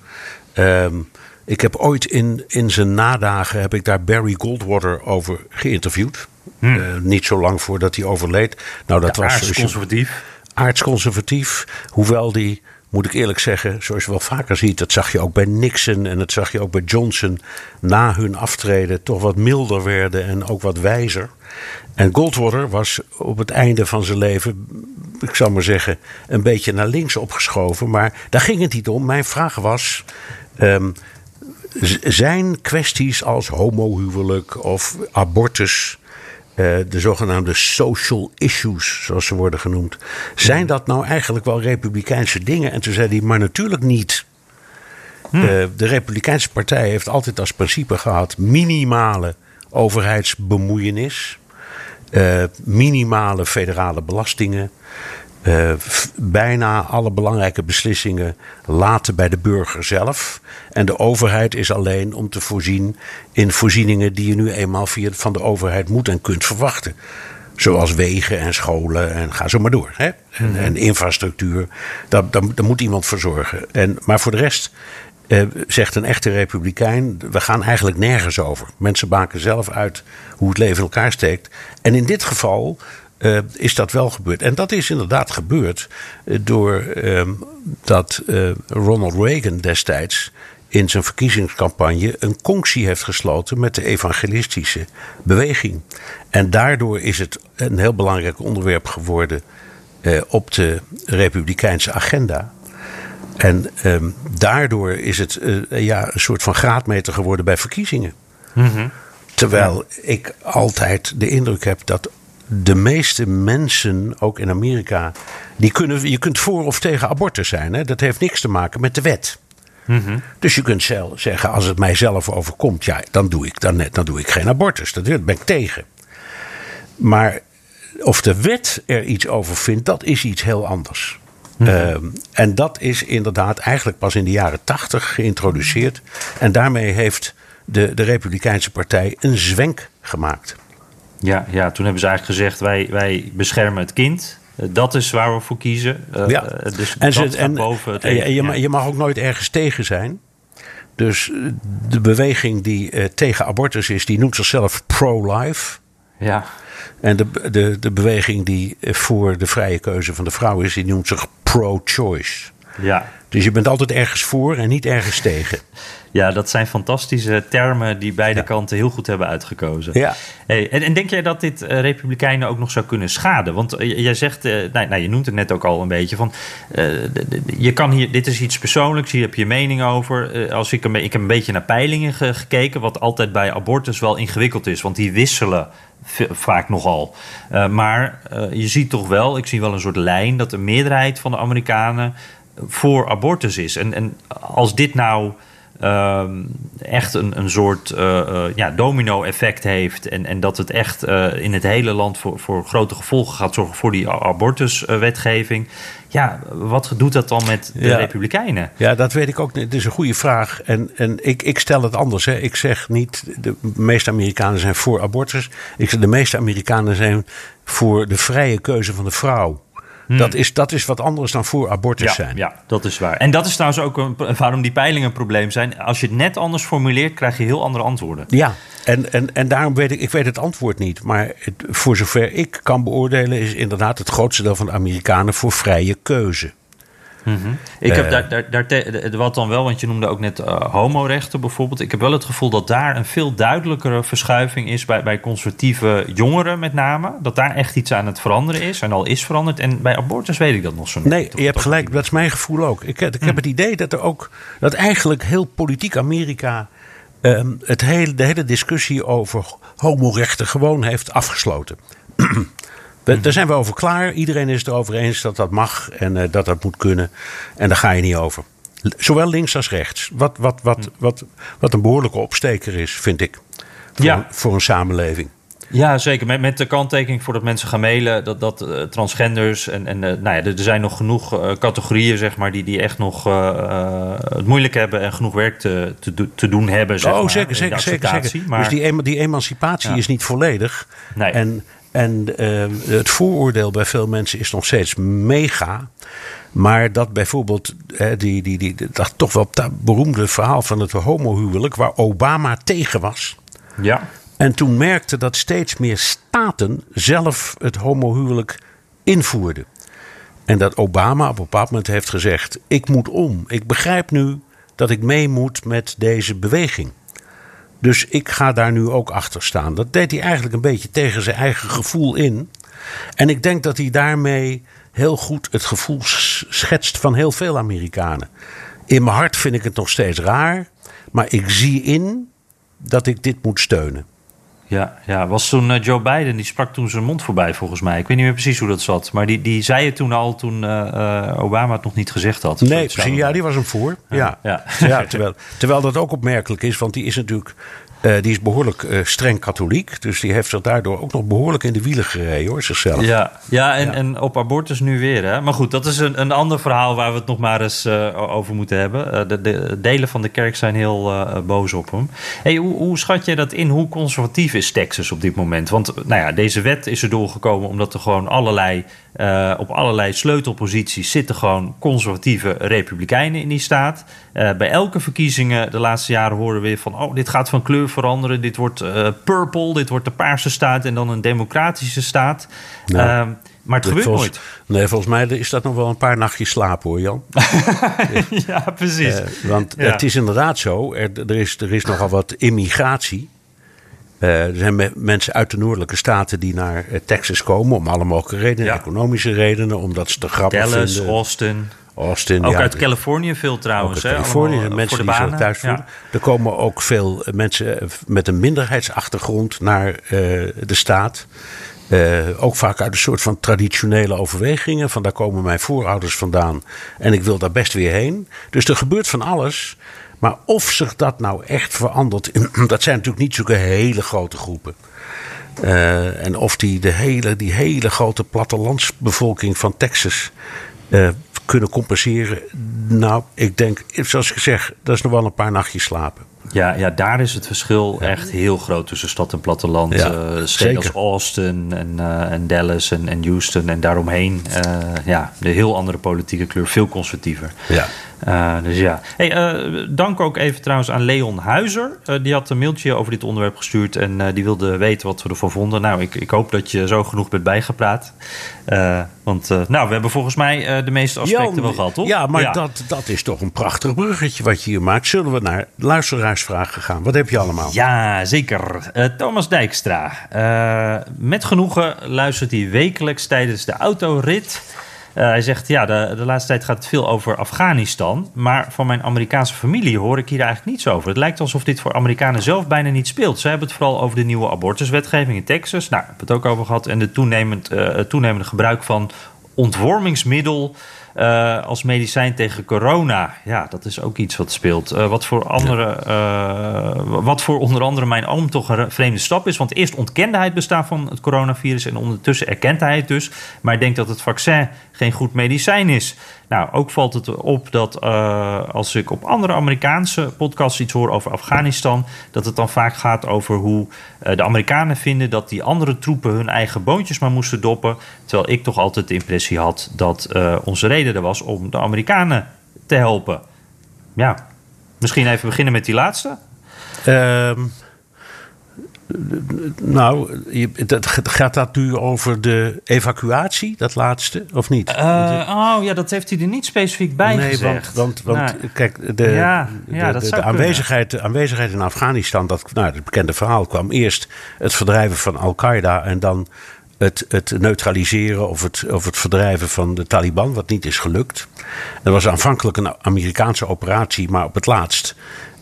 Um, ik heb ooit in, in zijn nadagen heb ik daar Barry Goldwater over geïnterviewd. Hmm. Uh, niet zo lang voordat hij overleed. Nou, dat was aardsconservatief. Aardsconservatief. Hoewel die, moet ik eerlijk zeggen, zoals je wel vaker ziet, dat zag je ook bij Nixon en dat zag je ook bij Johnson. Na hun aftreden toch wat milder werden en ook wat wijzer. En Goldwater was op het einde van zijn leven, ik zou maar zeggen, een beetje naar links opgeschoven. Maar daar ging het niet om. Mijn vraag was. Um, zijn kwesties als homohuwelijk of abortus, uh, de zogenaamde social issues, zoals ze worden genoemd, zijn dat nou eigenlijk wel republikeinse dingen? En toen zei hij, maar natuurlijk niet. Hm. Uh, de Republikeinse Partij heeft altijd als principe gehad minimale overheidsbemoeienis, uh, minimale federale belastingen. Uh, bijna alle belangrijke beslissingen laten bij de burger zelf. En de overheid is alleen om te voorzien in voorzieningen die je nu eenmaal via, van de overheid moet en kunt verwachten. Zoals wegen en scholen en ga zo maar door. Hè? En, mhm. en infrastructuur, daar, daar, daar, moet iemand voor zorgen. En, maar voor de rest uh, zegt een echte republikein: we gaan eigenlijk nergens over. Mensen maken zelf uit hoe het leven in elkaar steekt. En in dit geval uh, is dat wel gebeurd. En dat is inderdaad gebeurd uh, door uh, dat Ronald Reagan destijds in zijn verkiezingscampagne een conctie heeft gesloten met de evangelistische beweging. En daardoor is het een heel belangrijk onderwerp geworden op de republikeinse agenda. En ehm, daardoor is het ja, een soort van graadmeter geworden bij verkiezingen. Mm -hmm. Terwijl ik altijd de indruk heb dat de meeste mensen, ook in Amerika, die kunnen, je kunt voor of tegen abortus zijn. Hè? Dat heeft niks te maken met de wet. Dus je kunt zelf zeggen, als het mijzelf overkomt, ja, dan doe ik, dan, dan doe ik geen abortus. Dat ben ik tegen. Maar of de wet er iets over vindt, dat is iets heel anders. Ehm, en dat is inderdaad eigenlijk pas in de jaren tachtig geïntroduceerd. En daarmee heeft de, de Republikeinse Partij een zwenk gemaakt. Ja, ja, toen hebben ze eigenlijk gezegd: wij, wij beschermen het kind. Eh, Dat is waar we voor kiezen. Eh, Ja. eh, Dus En, dat ze, gaat en, boven het en je, ja. mag ook nooit ergens tegen zijn. Dus de beweging die tegen abortus is, die noemt zichzelf pro-life. Ja, En de, de, de beweging die voor de vrije keuze van de vrouw is, die noemt zich pro-choice. ja. Dus je bent altijd ergens voor en niet ergens tegen. (laughs) ja, dat zijn fantastische termen die beide kanten heel goed hebben uitgekozen. Ja. Hey, en, en denk jij dat dit eh, Republikeinen ook nog zou kunnen schaden? Want eh, jij zegt, eh, nou, nou, je noemt het net ook al een beetje van, je kan hier, dit is iets persoonlijks, hier heb je mening over. Als ik, een, ik heb een beetje naar peilingen ge- gekeken, wat altijd bij abortus wel ingewikkeld is, want die wisselen vaak nogal. Eh, maar je ziet toch wel, ik zie wel een soort lijn, dat de meerderheid van de Amerikanen voor abortus is. En, en als dit nou echt een, een soort eh, eh, ja, domino-effect heeft. En, en dat het echt eh, in het hele land voor, voor grote gevolgen gaat zorgen voor die abortuswetgeving. Ja, wat doet dat dan met de Ja. Republikeinen? Ja, dat weet ik ook niet. Het is een goede vraag. En, en ik, ik stel het anders. Hè. Ik zeg niet, de meeste Amerikanen zijn voor abortus. Ik zeg, de meeste Amerikanen zijn voor de vrije keuze van de vrouw. Dat, is, dat is wat anders dan voor abortus Ja, zijn. ja, dat is waar. En dat is trouwens ook een, waarom die peilingen een probleem zijn. Als je het net anders formuleert, krijg je heel andere antwoorden. Ja, en, en, en daarom weet ik, ik weet het antwoord niet. Maar het, voor zover ik kan beoordelen, is inderdaad het grootste deel van de Amerikanen voor vrije keuze. Ik heb Eh. daar, daar, daar te- wat dan wel, want je noemde ook net eh, homorechten bijvoorbeeld. Ik heb wel het gevoel dat daar een veel duidelijkere verschuiving is bij, bij conservatieve jongeren met name. Dat daar echt iets aan het veranderen is en al is veranderd. En bij abortus weet ik dat nog zo niet. Nee, je hebt gelijk. Dat is mijn gevoel ook. Ik, heb- ik heb het idee dat er ook dat eigenlijk heel politiek Amerika ehm, het hele, de hele discussie over homorechten gewoon heeft afgesloten. (clears throat) We- Daar zijn we over klaar. Iedereen is het erover eens dat dat mag en eh, dat dat moet kunnen. En daar ga je niet over. Zowel links als rechts. Wat, wat, wat, wat, wat een behoorlijke opsteker is, vind ik. Voor, Ja. voor een samenleving. Ja, zeker. Met, met de kanttekening voordat mensen gaan mailen dat, dat eh, transgenders en, en eh, nou ja, er, zijn nog genoeg categorieën zeg maar, die, die echt nog het moeilijk hebben en genoeg werk te, te, te doen hebben. Zeg oh, maar, zeker, zeker, zeker. zeker. Maar, Dus die, die emancipatie Ja. is niet volledig. Nee. En, en eh, het vooroordeel bij veel mensen is nog steeds mega. Maar dat bijvoorbeeld, hè, die, die, die, dat toch wel dat beroemde verhaal van het homohuwelijk, waar Obama tegen was. ja. En toen merkte dat steeds meer staten zelf het homohuwelijk invoerden. En dat Obama op een bepaald moment heeft gezegd: Ik moet om. Ik begrijp nu dat ik mee moet met deze beweging. Dus ik ga daar nu ook achter staan. Dat deed hij eigenlijk een beetje tegen zijn eigen gevoel in. En ik denk dat hij daarmee heel goed het gevoel schetst van heel veel Amerikanen. In mijn hart vind ik het nog steeds raar, maar ik zie in dat ik dit moet steunen. Ja, ja, was toen eh, Joe Biden, die sprak toen zijn mond voorbij volgens mij. Ik weet niet meer precies hoe dat zat. Maar die, die zei het toen al toen eh, eh, Obama het nog niet gezegd had. Nee, precies. Ja, die was hem voor. Ja. Ja. Ja. terwijl, terwijl dat ook opmerkelijk is, want die is natuurlijk eh, die is behoorlijk eh, streng katholiek. Dus die heeft zich daardoor ook nog behoorlijk in de wielen gereden hoor, zichzelf. Ja, ja, en, Ja. en op abortus nu weer. Hè? Maar goed, dat is een, een ander verhaal waar we het nog maar eens eh, over moeten hebben. De, de delen van de kerk zijn heel boos op hem. Hey, hoe, hoe schat je dat in? Hoe conservatief is Texas op dit moment? Want nou ja, deze wet is er doorgekomen omdat er gewoon allerlei, eh, op allerlei sleutelposities zitten gewoon conservatieve republikeinen in die staat. Eh, bij elke verkiezingen de laatste jaren horen we weer van, oh, dit gaat van kleur veranderen. Dit wordt eh, purple, dit wordt de paarse staat en dan een democratische staat. Nou, Ehm, maar het gebeurt Volgens- nooit. Nee, volgens mij is dat nog wel een paar nachtjes slapen hoor, Jan. (laughs) ja, precies. Want Ja. het is inderdaad zo, er, er, is, er is nogal wat immigratie. Eh, er zijn me- mensen uit de noordelijke staten die naar eh, Texas komen om alle mogelijke redenen. Ja. Economische redenen, omdat ze te grappig Dallas, vinden. Austin. Austin, Ook ja, uit Californië veel trouwens. uit hè? Californië, Allemaal, eh, mensen voor die de banen. thuis voelen. Ja. Er komen ook veel mensen met een minderheidsachtergrond naar de staat. Uh, ook vaak uit een soort van traditionele overwegingen. Van daar komen mijn voorouders vandaan en ik wil daar best weer heen. Dus er gebeurt van alles. Maar of zich dat nou echt verandert, (clears throat) dat zijn natuurlijk niet zulke hele grote groepen. Uh, en of die, de hele, die hele grote plattelandsbevolking van Texas uh, kunnen compenseren. Nou, ik denk, zoals ik zeg, dat is nog wel een paar nachtjes slapen. Ja, ja, daar is het verschil echt heel groot tussen stad en platteland. Ja, uh, steden als Austin en, uh, en Dallas en, en, Houston en daaromheen. Uh, ja, de heel andere politieke kleur, veel conservatiever. Ja. Uh, dus ja. Hey, uh, dank ook even trouwens aan Leon Huizer. Uh, die had een mailtje over dit onderwerp gestuurd en die wilde weten wat we ervan vonden. Nou, ik, ik hoop dat je zo genoeg bent bijgepraat. want nou, we hebben volgens mij de meeste aspecten wel gehad, toch? Ja, maar Dat, dat is toch een prachtig bruggetje wat je hier maakt. Zullen we naar luisteraarsvragen gaan? Wat heb je allemaal? Ja, zeker. Thomas Dijkstra. met genoegen luistert hij wekelijks tijdens de autorit. Uh, hij zegt, ja, de, de laatste tijd gaat het veel over Afghanistan. Maar van mijn Amerikaanse familie hoor ik hier eigenlijk niets over. Het lijkt alsof dit voor Amerikanen zelf bijna niet speelt. Ze hebben het vooral over de nieuwe abortuswetgeving in Texas. Nou, hebben we het ook over gehad. En de toenemend, uh, toenemende gebruik van ontwormingsmiddel... Uh, als medicijn tegen corona. Ja, dat is ook iets wat speelt. Wat, voor andere, wat voor onder andere mijn oom toch een vreemde stap is. Want eerst ontkende hij het bestaan van het coronavirus en ondertussen erkent hij het dus. Maar ik denk dat het vaccin geen goed medicijn is. Nou, ook valt het op dat uh, als ik op andere Amerikaanse podcasts iets hoor over Afghanistan, dat het dan vaak gaat over hoe uh, de Amerikanen vinden dat die andere troepen hun eigen boontjes maar moesten doppen. Terwijl ik toch altijd de impressie had dat uh, onze reden er was om de Amerikanen te helpen. Ja, misschien even beginnen met die laatste. Um, nou, gaat dat nu over de evacuatie, dat laatste, of niet? Uh, oh ja, dat heeft hij er niet specifiek bij nee, gezegd. Want, want, want nee. kijk, de, ja, ja, de, de, de aanwezigheid, de aanwezigheid in Afghanistan, dat, nou, het bekende verhaal kwam eerst het verdrijven van Al-Qaeda en dan het, het, neutraliseren of het, of het verdrijven van de Taliban, wat niet is gelukt. Dat was aanvankelijk een Amerikaanse operatie, maar op het laatst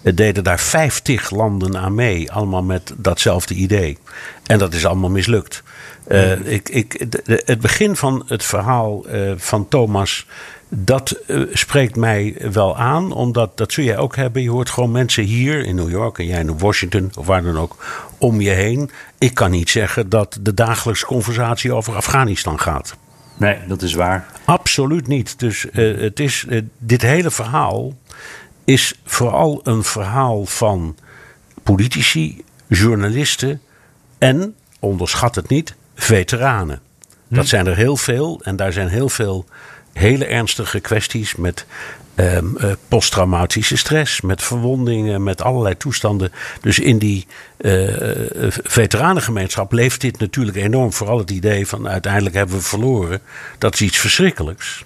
deden daar 50 landen aan mee, allemaal met datzelfde idee. En dat is allemaal mislukt. Uh, ik, ik, de, het begin van het verhaal uh, van Thomas. Dat uh, spreekt mij wel aan, omdat dat zul jij ook hebben. Je hoort gewoon mensen hier in New York en jij in Washington of waar dan ook om je heen. Ik kan niet zeggen dat de dagelijkse conversatie over Afghanistan gaat. Nee, dat is waar. Absoluut niet. Dus het is dit hele verhaal is vooral een verhaal van politici, journalisten en, onderschat het niet, veteranen. Hm. Dat zijn er heel veel en daar zijn heel veel hele ernstige kwesties met um, uh, posttraumatische stress, met verwondingen, met allerlei toestanden. Dus in die uh, veteranengemeenschap leeft dit natuurlijk enorm. Vooral het idee van uiteindelijk hebben we verloren. Dat is iets verschrikkelijks.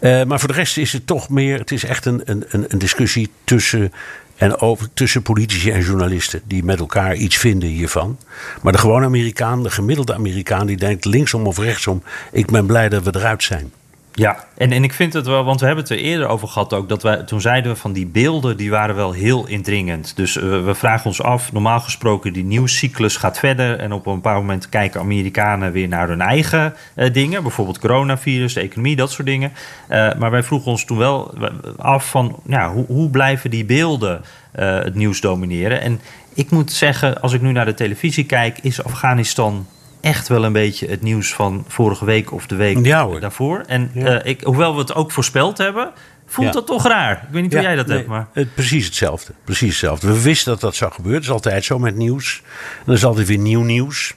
Uh, maar voor de rest is het toch meer. Het is echt een, een, een discussie tussen. En over, tussen politici en journalisten die met elkaar iets vinden hiervan. Maar de gewone Amerikaan, de gemiddelde Amerikaan, die denkt linksom of rechtsom: ik ben blij dat we eruit zijn. Ja, en, en ik vind het wel, want we hebben het er eerder over gehad ook. Dat wij, toen zeiden we van die beelden, die waren wel heel indringend. Dus uh, we vragen ons af, normaal gesproken, die nieuwscyclus gaat verder. En op een bepaald moment kijken Amerikanen weer naar hun eigen uh, dingen. Bijvoorbeeld coronavirus, de economie, dat soort dingen. Uh, maar wij vroegen ons toen wel af van, ja, hoe, hoe blijven die beelden het nieuws domineren? En ik moet zeggen, als ik nu naar de televisie kijk, is Afghanistan echt wel een beetje het nieuws van vorige week of de week ja, daarvoor. En ja. uh, ik, hoewel we het ook voorspeld hebben, voelt Ja. dat toch raar. Ik weet niet hoe jij dat nee, hebt, maar... Het, precies hetzelfde. Precies hetzelfde. We wisten dat dat zou gebeuren. Het is altijd zo met nieuws. En er is altijd weer nieuw nieuws.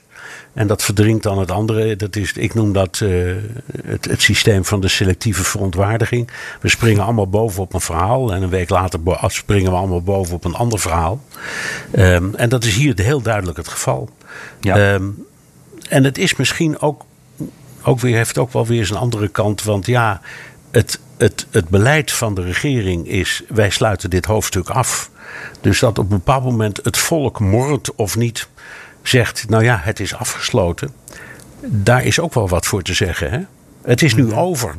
En dat verdringt dan het andere. Dat is, ik noem dat uh, het, het, systeem van de selectieve verontwaardiging. We springen allemaal boven op een verhaal. En een week later springen we allemaal boven op een ander verhaal. Um, en dat is hier heel duidelijk het geval. Ja. Um, en het is misschien ook, ook weer, heeft ook wel weer zijn andere kant. Want ja, het, het, het beleid van de regering is: wij sluiten dit hoofdstuk af. Dus dat op een bepaald moment het volk mordt of niet zegt: nou ja, het is afgesloten. Daar is ook wel wat voor te zeggen. Hè? Het is nu over.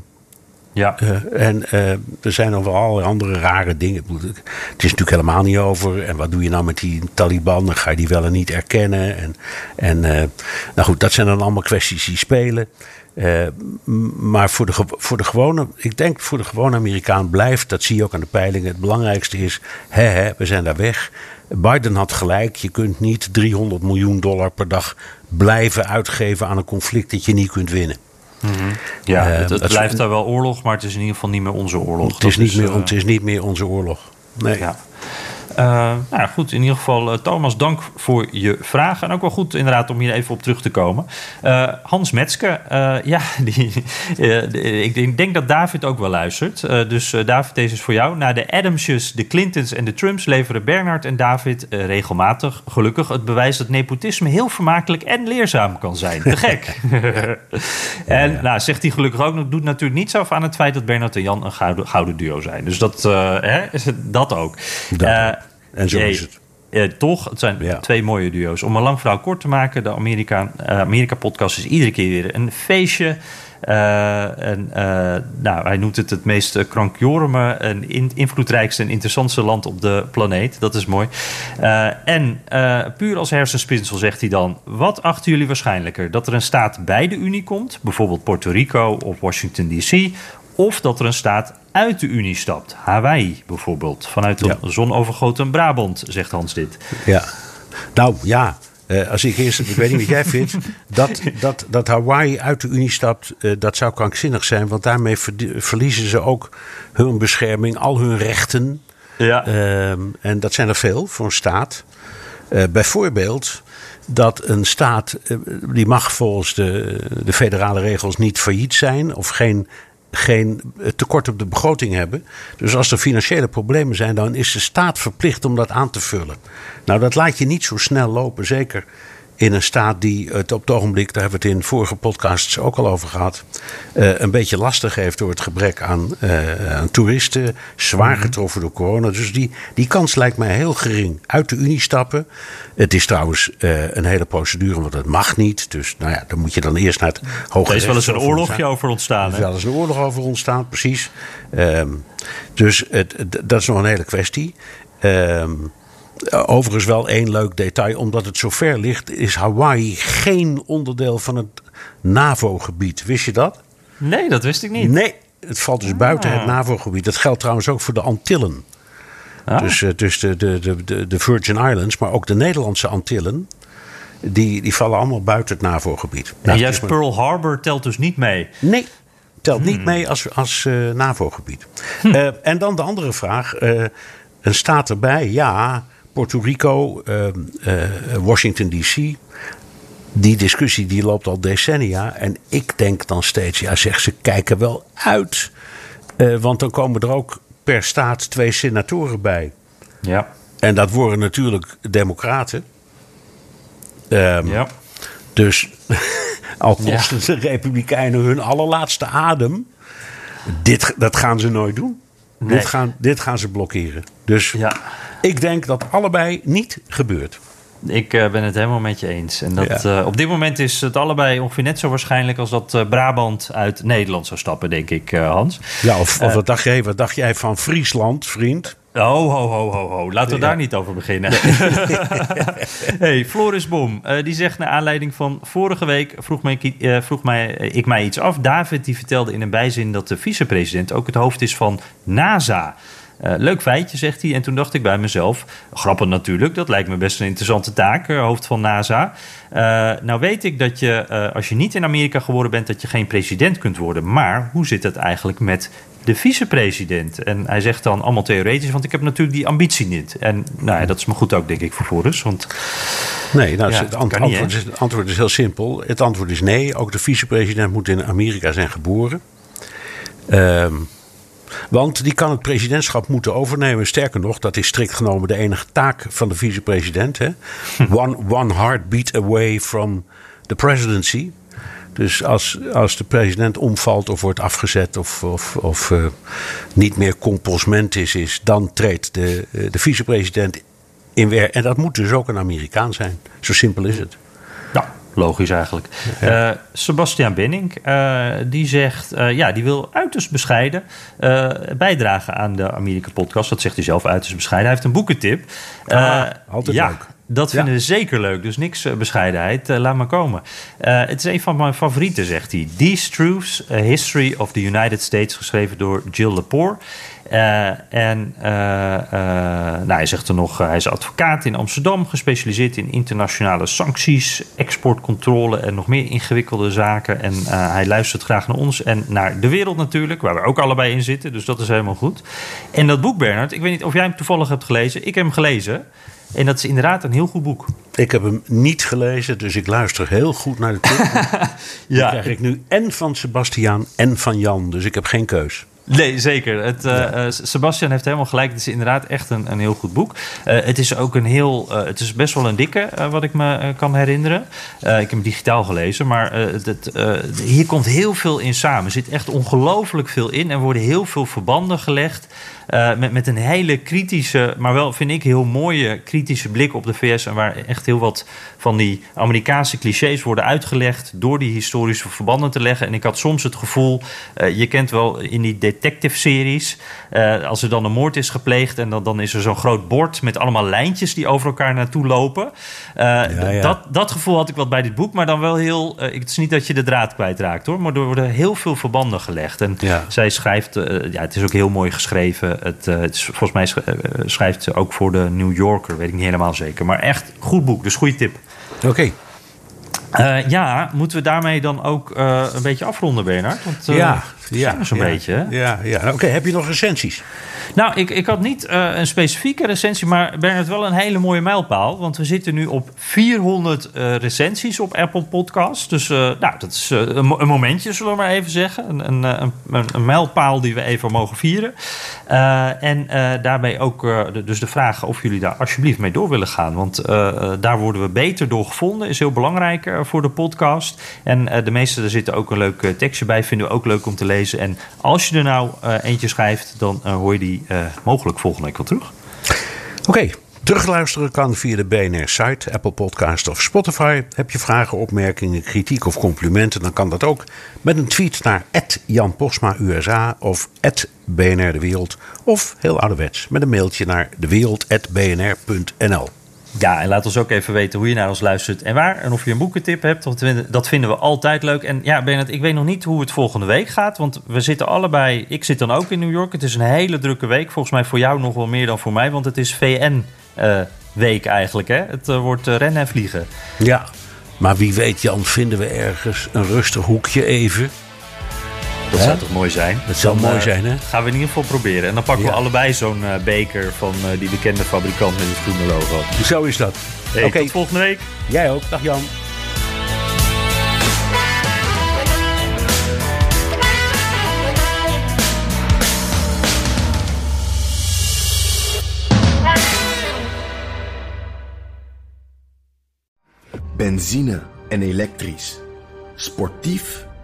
Ja. Uh, en uh, er zijn wel allerlei andere rare dingen. Het is natuurlijk helemaal niet over. En wat doe je nou met die Taliban? Dan ga je die wel en niet erkennen. En, en uh, nou goed, dat zijn dan allemaal kwesties die spelen. maar voor de, voor de gewone, ik denk voor de gewone Amerikaan blijft, dat zie je ook aan de peilingen. Het belangrijkste is, hè, hè, we zijn daar weg. Biden had gelijk, je kunt niet 300 miljoen dollar per dag blijven uitgeven aan een conflict dat je niet kunt winnen. Mm -hmm. Ja, uh, het, het blijft daar wel oorlog, maar het is in ieder geval niet meer onze oorlog. Het is, niet, is, meer, uh, het is niet meer onze oorlog. Nee. Ja. Uh, nou goed, in ieder geval, uh, Thomas, dank voor je vraag. En ook wel goed inderdaad om hier even op terug te komen. Uh, Hans Metske, ja, (laughs) die, ik denk dat David ook wel luistert. dus David, deze is voor jou. Na de Adamsjes, de Clintons en de Trumps leveren Bernard en David regelmatig, gelukkig, het bewijs dat nepotisme heel vermakelijk en leerzaam kan zijn. Te gek. (laughs) (laughs) en ja. nou, zegt hij gelukkig ook, doet natuurlijk niets af aan het feit dat Bernard en Jan een gouden, gouden duo zijn. Dus dat, hè, dat ook. Dat en zo is het. Eh, toch, het zijn ja. twee mooie duo's. Om een lang verhaal kort te maken, de Amerika, uh, Amerika-podcast is iedere keer weer een feestje. Uh, en, nou, hij noemt het het meest krankjorme en in, invloedrijkste en interessantste land op de planeet. Dat is mooi. en puur als hersenspinsel zegt hij dan: Wat achten jullie waarschijnlijker? Dat er een staat bij de Unie komt, bijvoorbeeld Puerto Rico of Washington DC, of dat er een staat uit de Unie stapt. Hawaii bijvoorbeeld. Vanuit een ja. zonovergoten Brabant, zegt Hans dit. Ja, nou ja. Uh, als ik eerst, ik weet niet wat jij vindt, dat, dat, dat Hawaii uit de Unie stapt, uh, dat zou krankzinnig zijn. Want daarmee verliezen ze ook hun bescherming, al hun rechten. Ja. Uh, en dat zijn er veel voor een staat. Uh, bijvoorbeeld dat een staat, die mag volgens de, de federale regels niet failliet zijn of geen geen tekort op de begroting hebben. Dus als er financiële problemen zijn, dan is de staat verplicht om dat aan te vullen. Nou, dat laat je niet zo snel lopen, zeker in een staat die het op het ogenblik, daar hebben we het in vorige podcasts ook al over gehad, uh, een beetje lastig heeft door het gebrek aan, uh, aan toeristen, zwaar mhm. getroffen door corona. Dus die, die kans lijkt mij heel gering. Uit de Unie stappen. Het is trouwens uh, een hele procedure, want het mag niet. Dus nou ja, dan moet je dan eerst naar het hoge Er is wel eens een oorlogje over ontstaan. Er is wel eens een oorlog over ontstaan, precies. Um, dus het, dat is nog een hele kwestie. Um, Overigens wel één leuk detail. Omdat het zo ver ligt, is Hawaii geen onderdeel van het NAVO-gebied. Wist je dat? Nee, dat wist ik niet. Nee, het valt dus buiten het NAVO-gebied. Dat geldt trouwens ook voor de Antillen. Ah. Dus, dus de, de, de, de Virgin Islands, maar ook de Nederlandse Antillen. Die, die vallen allemaal buiten het NAVO-gebied. Nou, en juist Pearl Harbor telt dus niet mee? Nee, telt niet hmm. mee als, als uh, NAVO-gebied. Hm. Uh, en dan de andere vraag. Uh, een staat erbij, ja. Puerto Rico, uh, uh, Washington DC. Die discussie die loopt al decennia. En ik denk dan steeds, ja, zeg ze kijken wel uit. Uh, want dan komen er ook per staat twee senatoren bij. Ja. En dat worden natuurlijk democraten. Um, ja. Dus (laughs) al kosten ja. de republikeinen hun allerlaatste adem. Dit, dat gaan ze nooit doen. Nee. Dit, gaan, dit gaan ze blokkeren. Dus ja. Ik denk dat allebei niet gebeurt. Ik uh, ben het helemaal met je eens. En dat, ja. uh, op dit moment is het allebei ongeveer net zo waarschijnlijk als dat uh, Brabant uit Nederland zou stappen, denk ik, Hans. Ja, of, of wat, dacht jij, wat dacht jij van Friesland, vriend? Ho, ho, ho, ho, ho. Laten we ja. daar niet over beginnen. (laughs) hey, Floris Bom, uh, die zegt naar aanleiding van vorige week... vroeg, mij, uh, vroeg mij, uh, ik mij iets af. David die vertelde in een bijzin dat de vicepresident ook het hoofd is van NASA... Uh, leuk feitje, zegt hij. En toen dacht ik bij mezelf, grappig natuurlijk, dat lijkt me best een interessante taak, uh, hoofd van NASA. Uh, nou weet ik dat je, als je niet in Amerika geworden bent, dat je geen president kunt worden. Maar hoe zit het eigenlijk met de vicepresident? En hij zegt dan allemaal theoretisch, want ik heb natuurlijk die ambitie niet. En nou ja, dat is me goed ook, denk ik, voor. Want, nee, nou, ja, het, ant antwoord is, het antwoord is heel simpel. Het antwoord is nee. Ook de vicepresident moet in Amerika zijn geboren. Um, want die kan het presidentschap moeten overnemen. Sterker nog, dat is strikt genomen de enige taak van de vicepresident. Hè? One, one heartbeat away from the presidency. Dus als, als de president omvalt of wordt afgezet of, of, of uh, niet meer compos is, dan treedt de, de vicepresident in werk. En dat moet dus ook een Amerikaan zijn. Zo simpel is het. Ja, logisch eigenlijk. Ja. Uh, Sebastian Benning, uh, die zegt, uh, ja, die wil uiterst bescheiden bijdragen aan de Amerika-podcast. Dat zegt hij zelf, uiterst bescheiden. Hij heeft een boekentip. Ah, altijd ja, leuk. Dat vinden we zeker leuk. Dus niks bescheidenheid. laat maar komen. het is een van mijn favorieten, zegt hij. These Truths, A History of the United States, geschreven door Jill Lepore. Uh, en uh, uh, nou, hij zegt er nog, hij is advocaat in Amsterdam, gespecialiseerd in internationale sancties, exportcontrole en nog meer ingewikkelde zaken. En hij luistert graag naar ons en naar de wereld natuurlijk, waar we ook allebei in zitten. Dus dat is helemaal goed. En dat boek, Bernard, ik weet niet of jij hem toevallig hebt gelezen. Ik heb hem gelezen. En dat is inderdaad een heel goed boek. Ik heb hem niet gelezen, dus ik luister heel goed naar de tip. (laughs) ja. Die krijg ik nu en van Sebastiaan en van Jan, dus ik heb geen keus. Nee, zeker. Het, uh, Sebastian heeft helemaal gelijk. Het is inderdaad echt een, een heel goed boek. Uh, het is ook een heel. Uh, het is best wel een dikke, wat ik me kan herinneren. ik heb hem digitaal gelezen, maar hier komt heel veel in samen. Er zit echt ongelooflijk veel in. Er worden heel veel verbanden gelegd. Met, met een hele kritische, maar wel vind ik heel mooie kritische blik op de VS. En waar echt heel wat van die Amerikaanse clichés worden uitgelegd door die historische verbanden te leggen. En ik had soms het gevoel, je kent wel in die detective-series. Uh, als er dan een moord is gepleegd en dan, dan is er zo'n groot bord met allemaal lijntjes die over elkaar naartoe lopen. Ja, ja. Dat, dat gevoel had ik wat bij dit boek, maar dan wel heel. Het is niet dat je de draad kwijtraakt hoor, maar er worden heel veel verbanden gelegd. En ja. zij schrijft, ja, het is ook heel mooi geschreven. Het, het is, volgens mij schrijft ze ook voor de New Yorker, weet ik niet helemaal zeker. Maar echt goed boek, dus goede tip. Oké. Uh, ja, moeten we daarmee dan ook uh, een beetje afronden, Bernard? Want, uh, ja, ja, zo'n ja, beetje. Hè? Ja, ja. oké. Okay, heb je nog recensies? Nou, ik, ik had niet een specifieke recensie, maar Bernard wel een hele mooie mijlpaal. Want we zitten nu op 400 recensies op Apple Podcasts. Dus nou, dat is een, een, momentje, zullen we maar even zeggen. Een, een, een, een mijlpaal die we even mogen vieren. en daarbij ook de, dus de vraag of jullie daar alsjeblieft mee door willen gaan. Want daar worden we beter door gevonden, is heel belangrijk voor de podcast. En uh, de meeste, er zitten ook een leuk uh, tekstje bij. Vinden we ook leuk om te lezen. En als je er nou eentje schrijft, dan hoor je die mogelijk volgende week wel terug. Oké. Terugluisteren kan via de BNR-site, Apple Podcast of Spotify. Heb je vragen, opmerkingen, kritiek of complimenten, dan kan dat ook met een tweet naar Jan Posma USA of BNR De Wereld. Of heel ouderwets met een mailtje naar dewereld.bnr.nl. Ja, en laat ons ook even weten hoe je naar ons luistert en waar. En of je een boekentip hebt, dat vinden we altijd leuk. En ja, Bernard, ik weet nog niet hoe het volgende week gaat. Want we zitten allebei, ik zit dan ook in New York. Het is een hele drukke week. Volgens mij voor jou nog wel meer dan voor mij, want het is VN-week uh, eigenlijk. Hè? Het uh, wordt uh, rennen en vliegen. Ja, maar wie weet Jan, vinden we ergens een rustig hoekje even... Dat zou toch mooi zijn? Dat zou dan, mooi uh, zijn, hè? Gaan we in ieder geval proberen. En dan pakken Ja. we allebei zo'n uh, beker van uh, die bekende fabrikant met het groene logo. Zo is dat. Hey, Oké. Tot volgende week. Jij ook. Dag Jan. Benzine en elektrisch. Sportief